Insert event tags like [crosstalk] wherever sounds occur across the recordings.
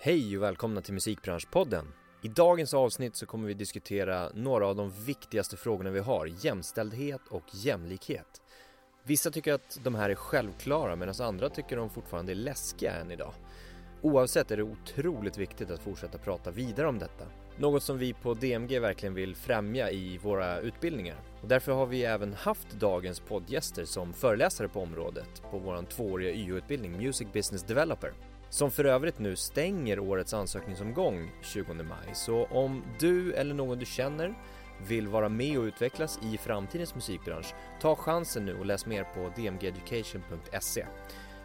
Hej och välkomna till Musikbranschpodden. I dagens avsnitt så kommer vi diskutera några av de viktigaste frågorna vi har, jämställdhet och jämlikhet. Vissa tycker att de här är självklara medan andra tycker de fortfarande är läskiga än idag. Oavsett är det otroligt viktigt att fortsätta prata vidare om detta. Något som vi på DMG verkligen vill främja i våra utbildningar. Och därför har vi även haft dagens poddgäster som föreläsare på området på vår tvååriga YO-utbildning Music Business Developer. Som för övrigt nu stänger årets ansökningsomgång 20 maj. Så om du eller någon du känner vill vara med och utvecklas i framtidens musikbransch, ta chansen nu och läs mer på dmgeducation.se.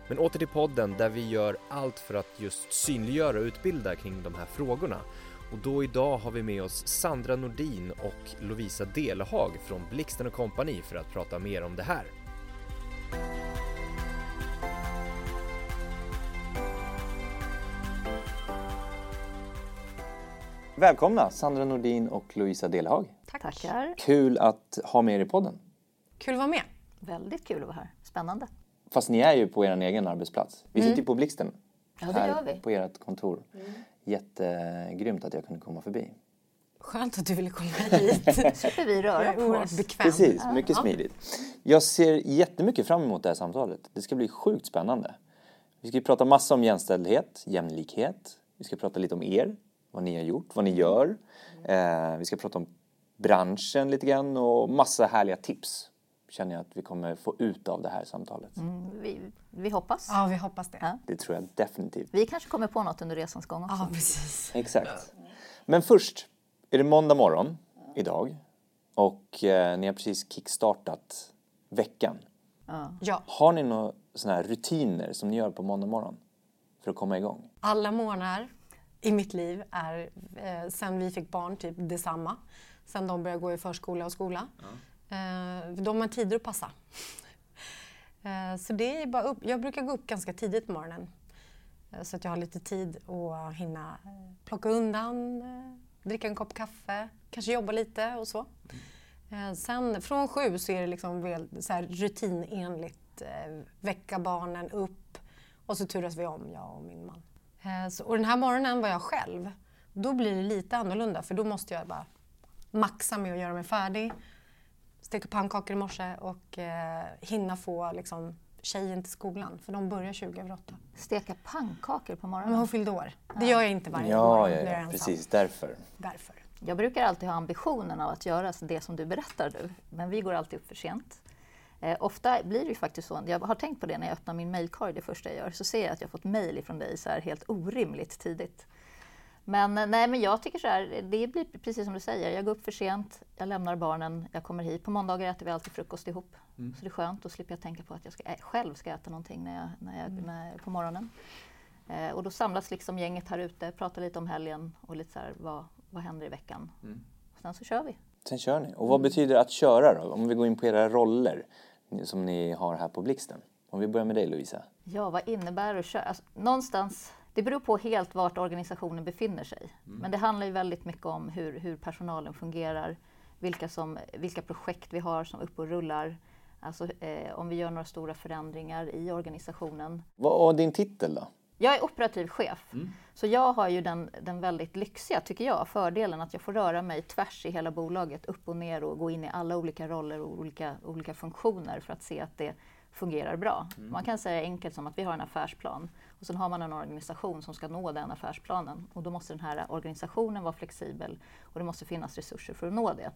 Men åter till podden där vi gör allt för att just synliggöra och utbilda kring de här frågorna. Och då idag har vi med oss Sandra Nordin och Lovisa Delehag från Blixten Company för att prata mer om det här. Välkomna Sandra Nordin och Lovisa Delehag. Tack. Tackar. Kul att ha med er i podden. Kul att vara med. Väldigt kul att vara här. Spännande. Fast ni är ju på er egen arbetsplats. Vi mm. sitter ju på Blixten. Ja, det gör vi. På ert kontor. Mm. Jättegrymt att jag kunde komma förbi. Skönt att du ville komma [laughs] hit. slipper vi röra på oss. Bekväm. Precis, mycket smidigt. Jag ser jättemycket fram emot det här samtalet. Det ska bli sjukt spännande. Vi ska prata massa om jämställdhet, jämlikhet. Vi ska prata lite om er, vad ni har gjort, vad ni gör. Eh, vi ska prata om branschen lite grann och massa härliga tips känner jag att vi kommer få ut av det här samtalet. Mm, vi, vi, hoppas. Ja, vi hoppas det. Ja. Det tror jag definitivt. Vi kanske kommer på något under resans gång också. Ja, precis. Exakt. Men först är det måndag morgon idag och eh, ni har precis kickstartat veckan. Ja. Har ni några sådana här rutiner som ni gör på måndag morgon för att komma igång? Alla morgnar i mitt liv är eh, sen vi fick barn typ detsamma. Sen de började gå i förskola och skola. Ja. Eh, de har tider att passa. [laughs] Eh, så det är bara upp. Jag brukar gå upp ganska tidigt på morgonen eh, så att jag har lite tid att hinna plocka undan, dricka en kopp kaffe, kanske jobba lite och så. Sen från sju så är det liksom så här rutinenligt. Väcka barnen upp och så turas vi om, jag och min man. Och den här morgonen var jag själv. Då blir det lite annorlunda för då måste jag bara maxa med att göra mig färdig steka pannkakor i morse och eh, hinna få liksom, tjejen till skolan för de börjar 20 över 8. Steka pannkakor på morgonen? Men hon fyllde år. Det gör jag inte varje ja, morgon. Ja, ja, precis. Därför. Därför. Jag brukar alltid ha ambitionen av att göra det som du berättar nu, men vi går alltid upp för sent. Eh, ofta blir det ju faktiskt så, jag har tänkt på det när jag öppnar min mailkorg det första jag gör, så ser jag att jag fått mail ifrån dig så här helt orimligt tidigt. Men, eh, nej, men jag tycker så här, det blir precis som du säger. Jag går upp för sent, jag lämnar barnen, jag kommer hit. På måndagar äter vi alltid frukost ihop. Mm. Så det är skönt, då slipper jag tänka på att jag ska, själv ska äta någonting när jag, när jag, mm. när, på morgonen. Eh, och då samlas liksom gänget här ute, pratar lite om helgen och lite så här, vad, vad händer i veckan. Mm. sen så kör vi. Sen kör ni. Och vad betyder att köra då? Om vi går in på era roller som ni har här på Blixten. Om vi börjar med dig Lovisa. Ja, vad innebär det att köra? Alltså, någonstans det beror på helt vart organisationen befinner sig. Mm. Men det handlar ju väldigt mycket om hur, hur personalen fungerar, vilka, som, vilka projekt vi har som upp och rullar. Alltså eh, om vi gör några stora förändringar i organisationen. Vad är din titel då? Jag är operativ chef. Mm. Så jag har ju den, den väldigt lyxiga, tycker jag, fördelen att jag får röra mig tvärs i hela bolaget, upp och ner och gå in i alla olika roller och olika, olika funktioner för att se att det fungerar bra. Mm. Man kan säga enkelt som att vi har en affärsplan och sen har man en organisation som ska nå den affärsplanen och då måste den här organisationen vara flexibel och det måste finnas resurser för att nå det.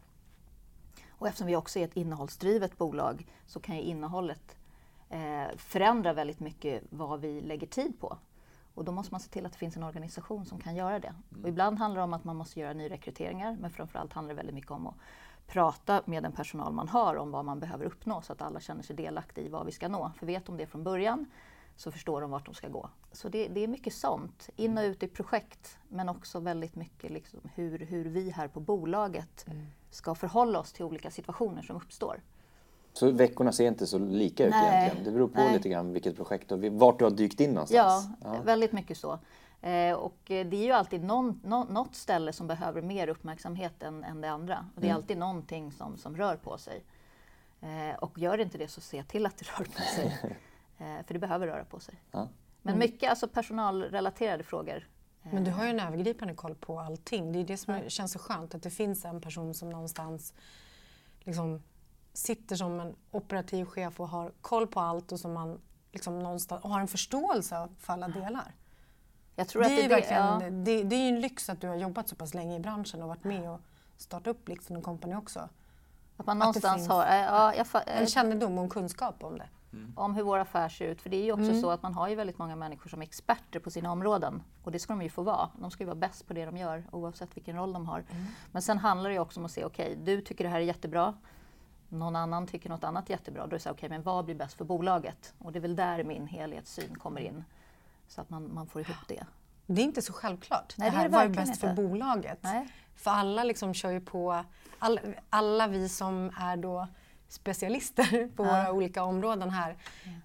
Och eftersom vi också är ett innehållsdrivet bolag så kan ju innehållet eh, förändra väldigt mycket vad vi lägger tid på. Och då måste man se till att det finns en organisation som kan göra det. Mm. Och ibland handlar det om att man måste göra nyrekryteringar men framförallt handlar det väldigt mycket om att prata med den personal man har om vad man behöver uppnå så att alla känner sig delaktiga i vad vi ska nå. För vet de det från början så förstår de vart de ska gå. Så det, det är mycket sånt, in och ut i projekt men också väldigt mycket liksom hur, hur vi här på bolaget mm. ska förhålla oss till olika situationer som uppstår. Så veckorna ser inte så lika ut Nej. egentligen? Det beror på Nej. lite grann vilket projekt och vart du har dykt in någonstans? Ja, ja. väldigt mycket så. Eh, och eh, det är ju alltid någon, no, något ställe som behöver mer uppmärksamhet än, än det andra. Och det är mm. alltid någonting som, som rör på sig. Eh, och gör det inte det så se till att det rör på sig. [laughs] Eh, för det behöver röra på sig. Ja. Men mm. mycket alltså personalrelaterade frågor. Men du har ju en övergripande koll på allting. Det är det som är, känns så skönt, att det finns en person som någonstans liksom sitter som en operativ chef och har koll på allt och som man liksom någonstans och har en förståelse för alla delar. Jag det, att är det, verkligen, ja. det, det är ju en lyx att du har jobbat så pass länge i branschen och varit med och startat upp Blixten Company också. Att man Att någonstans finns har... Ja, jag, fa- En kännedom och en kunskap om det. om hur vår affär ser ut. För det är ju också Mm. så att man har ju väldigt många människor som är experter på sina områden. Och det ska de ju få vara. De ska ju vara bäst på det de gör oavsett vilken roll de har. Mm. Men sen handlar det ju också om att se, okej, du tycker det här är jättebra. Någon annan tycker något annat jättebra. Då är det så här, okej, men vad blir bäst för bolaget? Och det är väl där min helhetssyn kommer in. Så att man, man får ihop det. Det är inte så självklart. Nej, det det är här var ju bäst för inte. bolaget. Nej. För alla liksom kör ju på, all, alla vi som är då specialister [laughs] på våra olika områden här,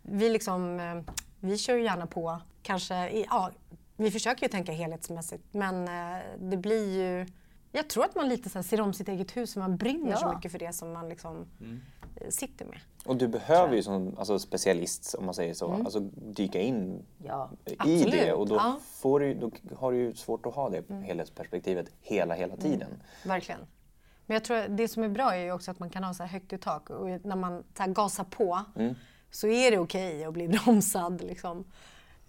vi, liksom, eh, vi kör ju gärna på, kanske, ja, vi försöker ju tänka helhetsmässigt men eh, det blir ju, jag tror att man lite så här ser om sitt eget hus, man brinner så Ja. mycket för det som man liksom eh, sitter med. Och du behöver ju som alltså, specialist, om man säger så, alltså, dyka in Ja. i Absolut, det. Och då, ja. får du, då har du ju svårt att ha det helhetsperspektivet hela, hela tiden. Verkligen. Men jag tror att det som är bra är ju också att man kan ha så här högt i tak och när man så här gasar på så är det okej att bli [laughs] bromsad. Liksom.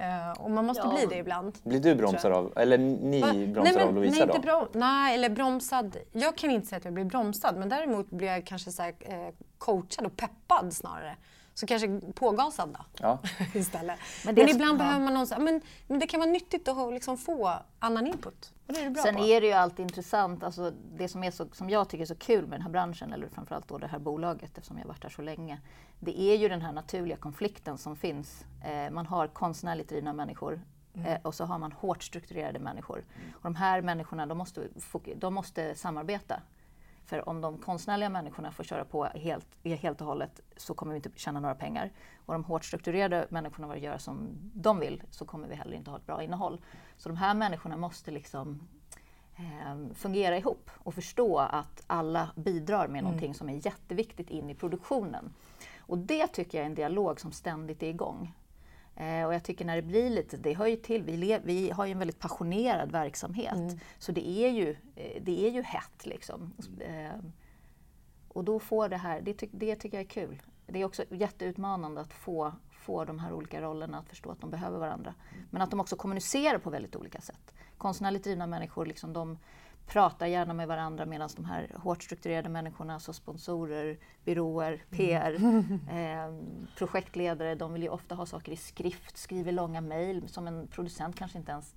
Eh, och man måste Ja. bli det ibland. Blir du bromsad av, eller ni Va? bromsar nej, men, av Lovisa nej, då? inte brom, nej, eller bromsad. Jag kan inte säga att jag blir bromsad men däremot blir jag kanske så här, eh, coachad och peppad snarare. Så kanske pågasad då Ja. [laughs] istället. Men Men, det- ibland behöver man någon, så- men, men det kan vara nyttigt att ha- liksom få annan input. Och det är du bra Sen på. är det ju alltid intressant, alltså det som, är så, som jag tycker är så kul med den här branschen, eller framförallt då det här bolaget eftersom jag har varit här så länge, det är ju den här naturliga konflikten som finns. Eh, man har konstnärligt drivna människor eh, och så har man hårt strukturerade människor. Och de här människorna de måste, de måste samarbeta. För om de konstnärliga människorna får köra på helt, helt och hållet så kommer vi inte tjäna några pengar. Och de hårt strukturerade människorna får göra som de vill så kommer vi heller inte ha ett bra innehåll. Så de här människorna måste liksom eh, fungera ihop och förstå att alla bidrar med någonting som är jätteviktigt in i produktionen. Och det tycker jag är en dialog som ständigt är igång. Eh, och jag tycker när det blir lite, det hör ju till, vi, vi har ju en väldigt passionerad verksamhet. Så det är ju, eh, det är ju hett liksom. Eh, och då får det här, det, ty, det tycker jag är kul. Det är också jätteutmanande att få, få de här olika rollerna att förstå att de behöver varandra. Men att de också kommunicerar på väldigt olika sätt. Konstnärligt drivna människor, liksom, de pratar gärna med varandra medan de här hårt strukturerade människorna, alltså sponsorer, byråer, PR, [laughs] eh, projektledare, de vill ju ofta ha saker i skrift, skriver långa mejl som en producent kanske inte ens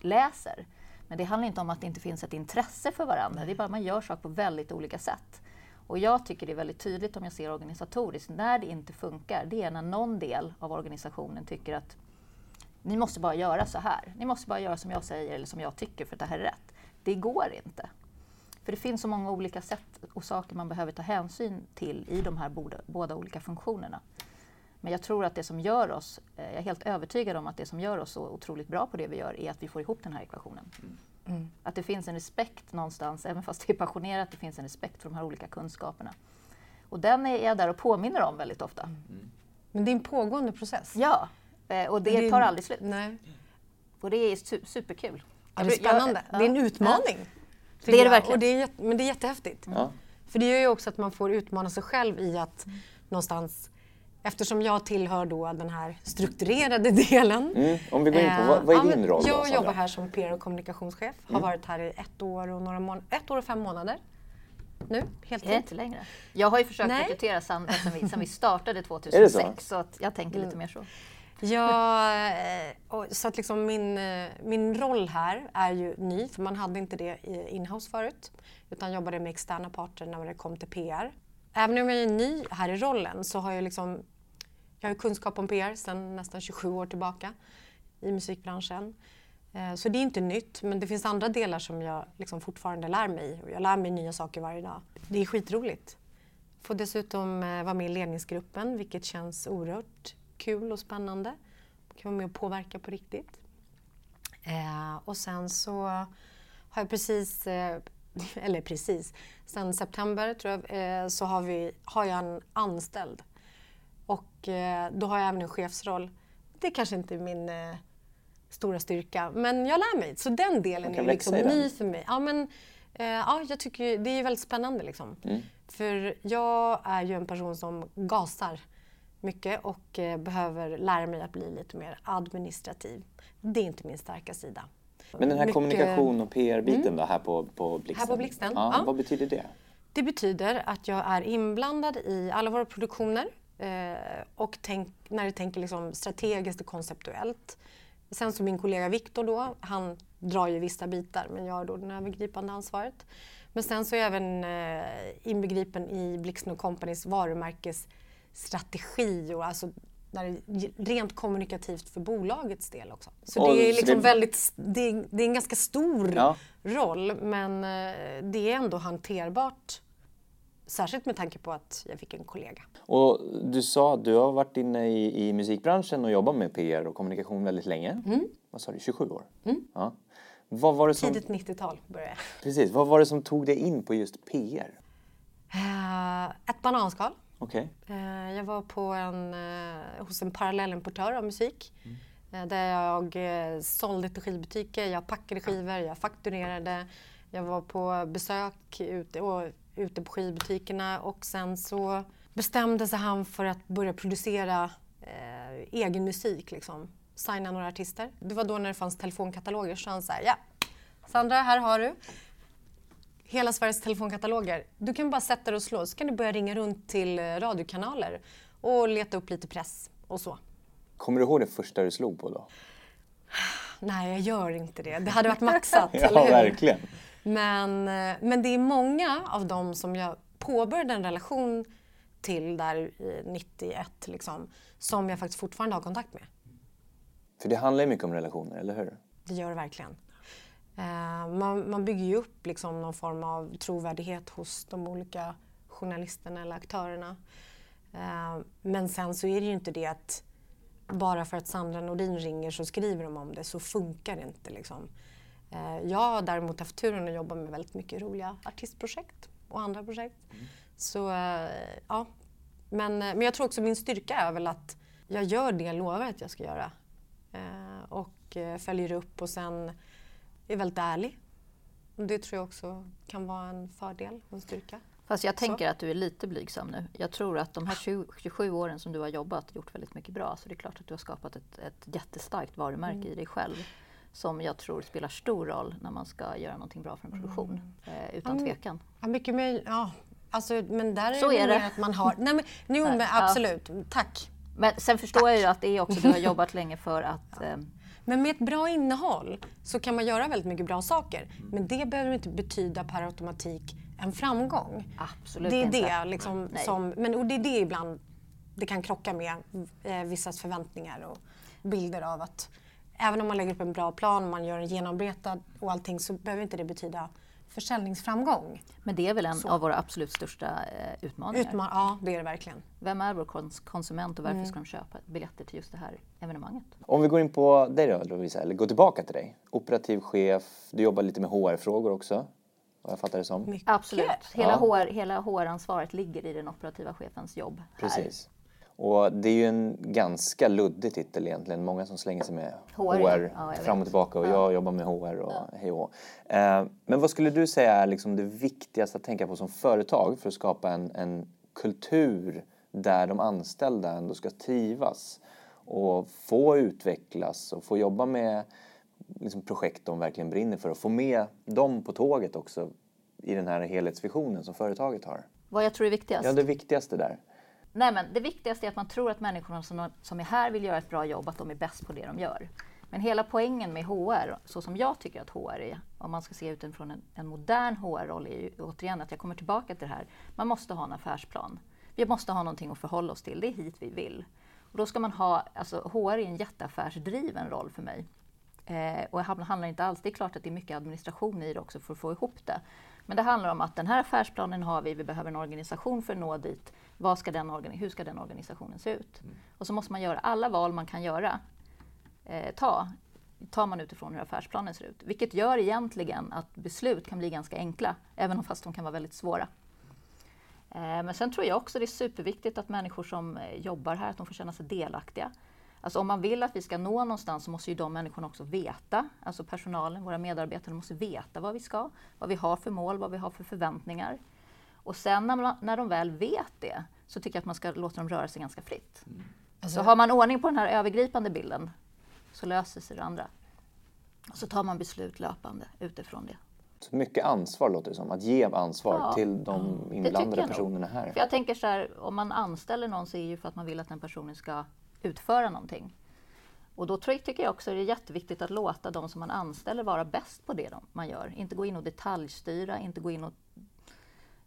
läser. Men det handlar inte om att det inte finns ett intresse för varandra, det är bara att man gör saker på väldigt olika sätt. Och jag tycker det är väldigt tydligt om jag ser organisatoriskt, när det inte funkar, det är när någon del av organisationen tycker att ni måste bara göra så här. Ni måste bara göra som jag säger eller som jag tycker för att det här är rätt. Det går inte. För det finns så många olika sätt och saker man behöver ta hänsyn till i de här båda, båda olika funktionerna. Men jag tror att det som gör oss, eh, jag är helt övertygad om att det som gör oss så otroligt bra på det vi gör är att vi får ihop den här ekvationen. Att det finns en respekt någonstans, även fast det är passionerat, det finns en respekt för de här olika kunskaperna. Och den är jag där och påminner om väldigt ofta. Men det är en pågående process. Ja, eh, och det, Det tar aldrig slut. Nej. Och det är su- superkul. Ja, det är spännande. Jag- det är en ja. utmaning. Det är det verkligen. Och det är, men det är jättehäftigt. Ja. För det gör ju också att man får utmana sig själv i att någonstans Eftersom jag tillhör då den här strukturerade [laughs] delen. Mm. Om vi går in på, Eh, vad, vad är din roll då, Jag? Mm. jobbar här som PR och kommunikationschef. Har varit här i ett år och, några mån- ett år och fem månader. Nu. Det är inte längre. Jag har ju försökt Nej. rekrytera Sandra sedan vi, vi startade Är det 2006, så? så att jag tänker Mm. lite mer så. Ja, eh, och så att liksom min, eh, min roll här är ju ny, för man hade inte det inhouse förut. Utan jobbade med externa parter när det kom till PR. Även om jag är ny här i rollen så har jag liksom jag har kunskap om PR sedan nästan 27 år tillbaka i musikbranschen. Eh, så det är inte nytt, men det finns andra delar som jag liksom fortfarande lär mig. Och jag lär mig nya saker varje dag. Det är skitroligt. Får dessutom vara med i ledningsgruppen, vilket känns oerhört kul och spännande. kan vara med och påverka på riktigt. Eh, och sen så har jag precis, eh, [laughs] eller precis, sen september tror jag, eh, så har, vi, har jag en anställd. Och eh, då har jag även en chefsroll. Det är kanske inte min eh, stora styrka. Men jag lär mig, så den delen är liksom ny för mig. Ja, men, eh, ja, jag tycker det är väldigt spännande. Liksom. Mm. För jag är ju en person som gasar mycket och eh, behöver lära mig att bli lite mer administrativ. Det är inte min starka sida. Men den här mycket... kommunikation och PR-biten mm. då här på, på Blixten? Här på Blixten, ja, ja. Vad betyder det? Det betyder att jag är inblandad i alla våra produktioner eh, och tänk, när du tänker liksom strategiskt och konceptuellt. Sen så min kollega Viktor då, han drar ju vissa bitar men jag har då det övergripande ansvaret. Men sen så är jag även eh, inbegripen i Blixten Companys varumärkesstrategi och alltså när rent kommunikativt för bolagets del också. Så och det är liksom det... väldigt, det är, det är, en ganska stor ja. roll men eh, det är ändå hanterbart. Särskilt med tanke på att jag fick en kollega. Och du sa att du har varit inne i, i musikbranschen och jobbat med PR och kommunikation väldigt länge. Mm. Vad sa du, 27 år? Mm. Ja. Vad var det som... Tidigt 90-tal började jag. Precis. Vad var det som tog dig in på just PR? Uh, eh, ett bananskal. Okay. Uh, jag var på en, uh, hos en parallellimportör av musik. Mm. där jag sålde till skivbutiker, jag packade skivor, jag fakturerade. Jag var på besök ute, och, ute på skivbutikerna och sen så bestämde sig han för att börja producera egen musik. Liksom signa några artister. Det var då när det fanns telefonkataloger så han sa ja, Sandra, här har du hela Sveriges telefonkataloger. Du kan bara sätta dig och slå så kan du börja ringa runt till eh, radiokanaler och leta upp lite press och så. Kommer du ihåg det första du slog på då? [sighs] Nej, jag gör inte det. Det hade varit maxat, [laughs] ja, eller hur? verkligen. Men, eh, men det är många av dem som jag påbörjade en relation till där i 91 liksom, som jag faktiskt fortfarande har kontakt med. För det handlar ju mycket om relationer, eller hur? Det gör det verkligen. Eh, man, man, bygger ju upp liksom någon form av trovärdighet hos de olika journalisterna eller aktörerna. Eh, men sen så är det ju inte det att bara för att Sandra Nordin ringer så skriver de om det, så funkar det inte. Liksom. Eh, jag har däremot haft turen att jobba med väldigt mycket roliga artistprojekt och andra projekt. Mm. Så ja, men, men jag tror också min styrka är väl att jag gör det jag lovar att jag ska göra. Och följer upp och sen är väldigt ärlig. Det tror jag också kan vara en fördel och en styrka. Fast jag tänker så. att du är lite blygsam nu. Jag tror att de här 20, 27 åren som du har jobbat gjort väldigt mycket bra. Så det är klart att du har skapat ett, ett jättestarkt varumärke mm. i dig själv. Som jag tror spelar stor roll när man ska göra någonting bra för en produktion. Mm. Eh, utan tvekan. Ja, mycket med, ja. Alltså, men där är så det är det. att man har... Nej, men, jo, men absolut. Tack. Men sen förstår Tack. jag ju att det är också, du har [laughs] jobbat länge för att... Ja. Eh, men med ett bra innehåll så kan man göra väldigt mycket bra saker. Men det behöver inte betyda per automatik en framgång. Absolut det är inte. Det, liksom, som, men, och det är det ibland det kan krocka med eh, vissas förväntningar och bilder av att även om man lägger upp en bra plan, man gör en genomarbetad och allting så behöver inte det betyda försäljningsframgång. Men det är väl en så. av våra absolut största eh, utmaningar? Utman ja, det är det verkligen. Vem är vår kons konsument och varför mm. ska de köpa biljetter till just det här evenemanget? Om vi går in på dig då Lovisa, eller går tillbaka till dig. Operativ chef, du jobbar lite med HR-frågor också, vad jag fattar det som. Mycket. Absolut, hela, ja. HR, hela HR-ansvaret ligger i den operativa chefens jobb. Här. Och det är ju en ganska luddig titel egentligen. Många som slänger sig med HR, HR ja, fram och tillbaka och ja. jag jobbar med HR och ja. hej och eh, Men vad skulle du säga är liksom det viktigaste att tänka på som företag för att skapa en, en kultur där de anställda ändå ska trivas och få utvecklas och få jobba med liksom projekt de verkligen brinner för och få med dem på tåget också i den här helhetsvisionen som företaget har? Vad jag tror är viktigast? Ja, det viktigaste där. Nej, men det viktigaste är att man tror att människorna som, som är här vill göra ett bra jobb, att de är bäst på det de gör. Men hela poängen med HR, så som jag tycker att HR är, om man ska se utifrån en, en modern HR-roll, är ju återigen att jag kommer tillbaka till det här. Man måste ha en affärsplan. Vi måste ha någonting att förhålla oss till. Det är hit vi vill. Och då ska man ha, alltså HR är en jätteaffärsdriven roll för mig. Eh, och det handlar inte alls, det är klart att det är mycket administration i det också för att få ihop det. Men det handlar om att den här affärsplanen har vi, vi behöver en organisation för att nå dit. Vad ska den hur ska den organisationen se ut? Mm. Och så måste man göra alla val man kan göra. Eh, ta, tar man utifrån hur affärsplanen ser ut. Vilket gör egentligen att beslut kan bli ganska enkla, även om fast de kan vara väldigt svåra. Eh, men sen tror jag också det är superviktigt att människor som eh, jobbar här, att de får känna sig delaktiga. Alltså om man vill att vi ska nå någonstans så måste ju de människorna också veta, alltså personalen, våra medarbetare måste veta vad vi ska, vad vi har för mål, vad vi har för förväntningar. Och sen när, man, när de väl vet det så tycker jag att man ska låta dem röra sig ganska fritt. Mm. Alltså, så har man ordning på den här övergripande bilden så löser sig det andra. Och så tar man beslut löpande utifrån det. Så mycket ansvar låter det som, att ge ansvar ja, till de inblandade personerna här. För jag tänker så här, om man anställer någon så är det ju för att man vill att den personen ska utföra någonting. Och då tycker jag också att det är jätteviktigt att låta de som man anställer vara bäst på det man gör. Inte gå in och detaljstyra, inte gå in och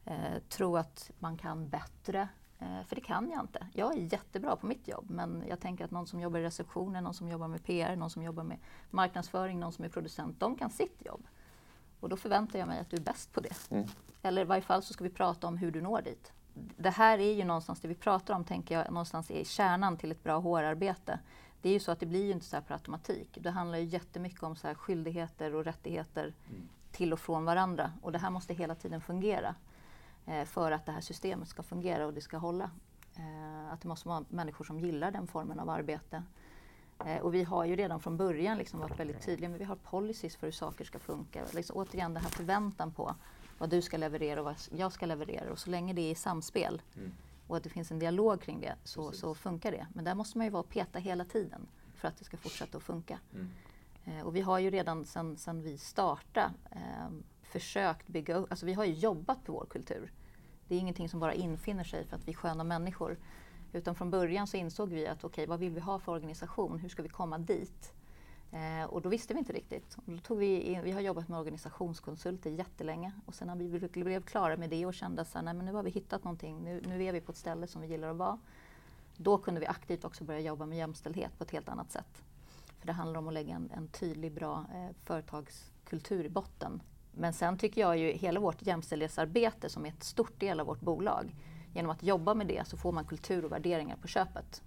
eh, tro att man kan bättre. Eh, för det kan jag inte. Jag är jättebra på mitt jobb men jag tänker att någon som jobbar i receptionen, någon som jobbar med PR, någon som jobbar med marknadsföring, någon som är producent, de kan sitt jobb. Och då förväntar jag mig att du är bäst på det. Mm. Eller i varje fall så ska vi prata om hur du når dit. Det här är ju någonstans det vi pratar om, tänker jag, någonstans är kärnan till ett bra HR-arbete. Det är ju så att det blir ju inte så här per automatik. Det handlar ju jättemycket om så här skyldigheter och rättigheter mm. till och från varandra. Och det här måste hela tiden fungera eh, för att det här systemet ska fungera och det ska hålla. Eh, att det måste vara människor som gillar den formen av arbete. Eh, och vi har ju redan från början liksom varit väldigt tydliga, men vi har policies för hur saker ska funka. Liksom, återigen den här förväntan på vad du ska leverera och vad jag ska leverera. Och så länge det är i samspel mm. och att det finns en dialog kring det så, så, funkar det. Men där måste man ju vara och peta hela tiden för att det ska fortsätta att funka. Mm. Eh, och vi har ju redan sedan vi startade eh, försökt bygga upp, alltså vi har ju jobbat på vår kultur. Det är ingenting som bara infinner sig för att vi är sköna människor. Utan från början så insåg vi att okej, okay, vad vill vi ha för organisation? Hur ska vi komma dit? Eh, och då visste vi inte riktigt. då tog vi, in, vi har jobbat med organisationskonsulter jättelänge och sen när vi blev klara med det och kände att nu har vi hittat någonting, nu, nu är vi på ett ställe som vi gillar att vara. Då kunde vi aktivt också börja jobba med jämställdhet på ett helt annat sätt. För det handlar om att lägga en, en tydlig, bra eh, företagskultur i botten. Men sen tycker jag ju hela vårt jämställdhetsarbete som är ett stort del av vårt bolag Genom att jobba med det så får man kultur och värderingar på köpet.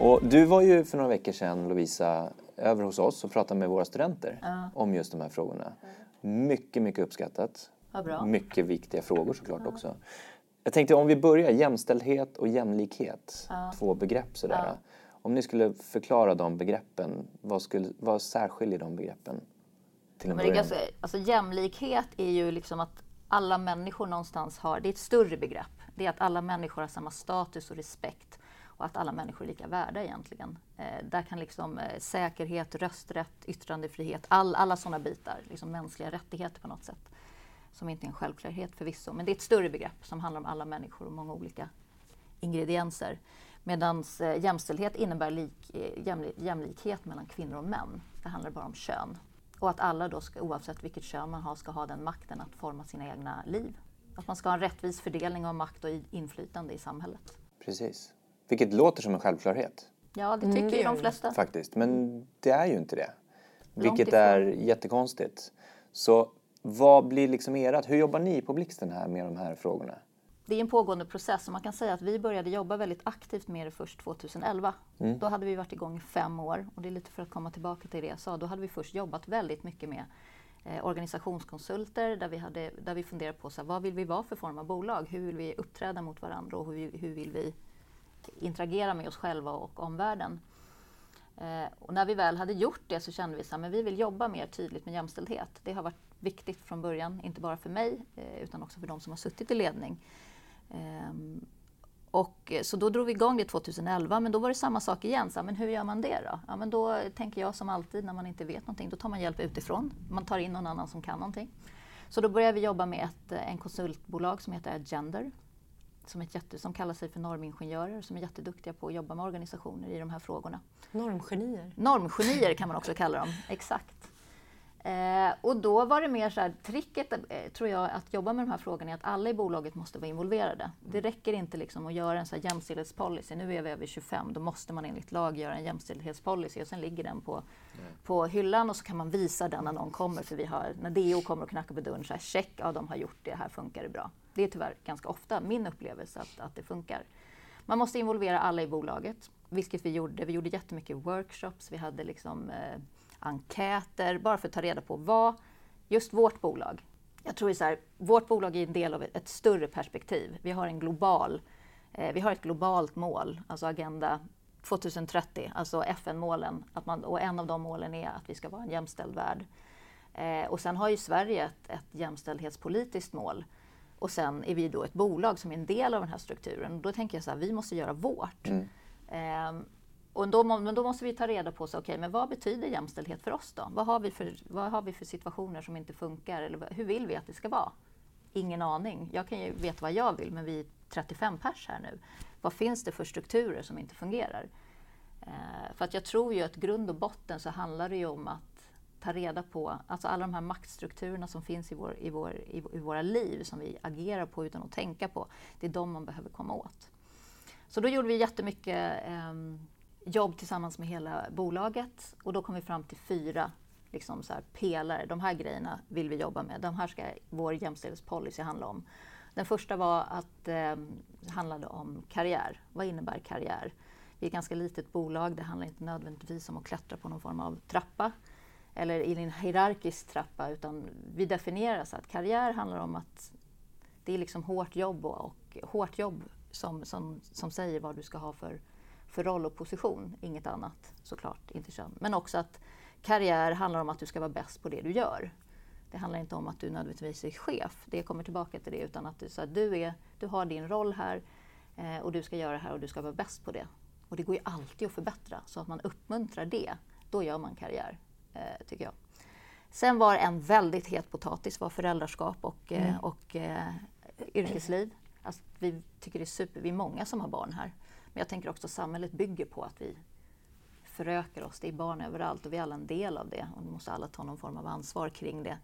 Och du var ju för några veckor sedan, Lovisa, över hos oss och pratade med våra studenter ja. om just de här frågorna. Mycket, mycket uppskattat. Mycket viktiga frågor såklart ja. också. Jag tänkte om vi börjar, jämställdhet och jämlikhet, ja. två begrepp sådär. Om ni skulle förklara de begreppen, vad, skulle, vad särskiljer de begreppen? till en Men det är ganska, alltså, jämlikhet är ju liksom att alla människor någonstans har, det är ett större begrepp. Det är att alla människor har samma status och respekt och att alla människor är lika värda egentligen. Eh, där kan liksom eh, säkerhet, rösträtt, yttrandefrihet, all, alla sådana bitar, liksom mänskliga rättigheter på något sätt, som inte är en självklarhet förvisso. Men det är ett större begrepp som handlar om alla människor och många olika ingredienser. Medan eh, jämställdhet innebär lik, eh, jämlik, jämlikhet mellan kvinnor och män. Det handlar bara om kön. Och att alla då, ska, oavsett vilket kön man har, ska ha den makten att forma sina egna liv. Att man ska ha en rättvis fördelning av makt och inflytande i samhället. Precis. Vilket låter som en självklarhet. Ja, det tycker mm. ju de flesta. Faktiskt, men det är ju inte det. Vilket är jättekonstigt. Så vad blir liksom ert, hur jobbar ni på Blixten här med de här frågorna? det är en pågående process och man kan säga att vi började jobba väldigt aktivt med det först 2011. Mm. Då hade vi varit igång i fem år och det är lite för att komma tillbaka till det jag sa. Då hade vi först jobbat väldigt mycket med eh, organisationskonsulter där vi, hade, där vi funderade på så här, vad vill vi vara för form av bolag? Hur vill vi uppträda mot varandra och hur, hur vill vi interagera med oss själva och omvärlden? Eh, och när vi väl hade gjort det så kände vi att vi vill jobba mer tydligt med jämställdhet. Det har varit viktigt från början, inte bara för mig eh, utan också för de som har suttit i ledning. Ehm, och, så då drog vi igång det 2011, men då var det samma sak igen. Så, men hur gör man det då? Ja, men då tänker jag som alltid när man inte vet någonting, då tar man hjälp utifrån. Man tar in någon annan som kan någonting. Så då började vi jobba med ett eh, en konsultbolag som heter Agender, som, ett jätte, som kallar sig för normingenjörer, som är jätteduktiga på att jobba med organisationer i de här frågorna. Normgenier? Normgenier kan man också kalla dem, [laughs] exakt. Eh, och då var det mer så här, tricket eh, tror jag att jobba med de här frågorna är att alla i bolaget måste vara involverade. Det mm. räcker inte liksom att göra en så här jämställdhetspolicy. Nu är vi över 25, då måste man enligt lag göra en jämställdhetspolicy och sen ligger den på, mm. på hyllan och så kan man visa den när någon kommer. För vi har, när DO kommer och knackar på dörren, så här, check, ja de har gjort det, här funkar det bra. Det är tyvärr ganska ofta min upplevelse att, att det funkar. Man måste involvera alla i bolaget, vilket vi gjorde. Vi gjorde jättemycket workshops, vi hade liksom eh, enkäter, bara för att ta reda på vad just vårt bolag, jag tror så här, vårt bolag är en del av ett, större perspektiv. Vi har en global Eh, vi har ett globalt mål, alltså Agenda 2030, alltså FN-målen. och en av de målen är att vi ska vara en jämställd värld. Eh, och sen har ju Sverige ett, ett jämställdhetspolitiskt mål. Och sen är vi då ett bolag som är en del av den här strukturen. Och då tänker jag så här, vi måste göra vårt. Mm. Eh, och då, men då måste vi ta reda på, så, okay, men vad betyder jämställdhet för oss då? Vad har, vi för, vad har vi för situationer som inte funkar? Eller hur vill vi att det ska vara? Ingen aning. Jag kan ju veta vad jag vill, men vi är 35 pers här nu. Vad finns det för strukturer som inte fungerar? Eh, för att jag tror ju att grund och botten så handlar det ju om att ta reda på, alltså alla de här maktstrukturerna som finns i, vår, i, vår, i, i våra liv, som vi agerar på utan att tänka på, det är de man behöver komma åt. Så då gjorde vi jättemycket eh, jobb tillsammans med hela bolaget och då kom vi fram till fyra liksom så här, pelare. De här grejerna vill vi jobba med. De här ska vår jämställdhetspolicy handla om. Den första var att eh, handlade om karriär. Vad innebär karriär? Vi är ett ganska litet bolag. Det handlar inte nödvändigtvis om att klättra på någon form av trappa eller i en hierarkisk trappa utan vi definierar så att karriär handlar om att det är liksom hårt jobb och, och hårt jobb som, som, som säger vad du ska ha för för roll och position, inget annat såklart, inte kön. Men också att karriär handlar om att du ska vara bäst på det du gör. Det handlar inte om att du nödvändigtvis är chef, det kommer tillbaka till det, utan att du, så att du, är, du har din roll här eh, och du ska göra det här och du ska vara bäst på det. Och det går ju alltid att förbättra, så att man uppmuntrar det, då gör man karriär, eh, tycker jag. Sen var en väldigt het potatis var föräldraskap och, eh, mm. och eh, yrkesliv. Alltså, vi tycker det är super, vi är många som har barn här. Men jag tänker också att samhället bygger på att vi förökar oss. Det är barn överallt och vi är alla en del av det. Och vi måste alla ta någon form av ansvar kring det.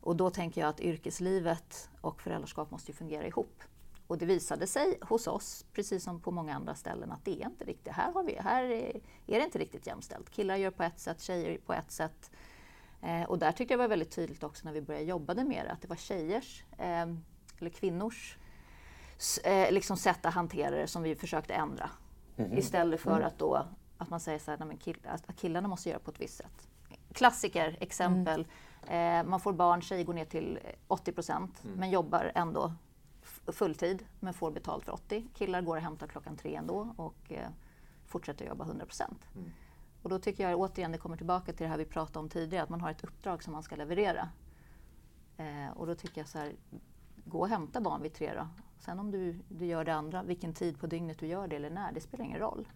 Och då tänker jag att yrkeslivet och föräldraskap måste fungera ihop. Och det visade sig hos oss, precis som på många andra ställen, att det är inte riktigt, här, har vi, här är, är det inte riktigt jämställt. Killar gör på ett sätt, tjejer på ett sätt. Eh, och där tyckte jag var väldigt tydligt också när vi började jobba med det, att det var tjejers, eh, eller kvinnors, eh, liksom sätt att hantera det som vi försökte ändra. Mm. Istället för mm. att då att man säger så här, nej, kill, att killarna måste göra på ett visst sätt. Klassiker, exempel. Mm. Eh, man får barn, tjejer går ner till 80 procent mm. men jobbar ändå fulltid men får betalt för 80. Killar går och hämtar klockan tre ändå och eh, fortsätter jobba 100 procent. Mm. Och då tycker jag återigen det kommer tillbaka till det här vi pratade om tidigare, att man har ett uppdrag som man ska leverera. Eh, och då tycker jag så här, gå och hämta barn vid tre då. Sen om du, du gör det andra, vilken tid på dygnet du gör det eller när, det spelar ingen roll.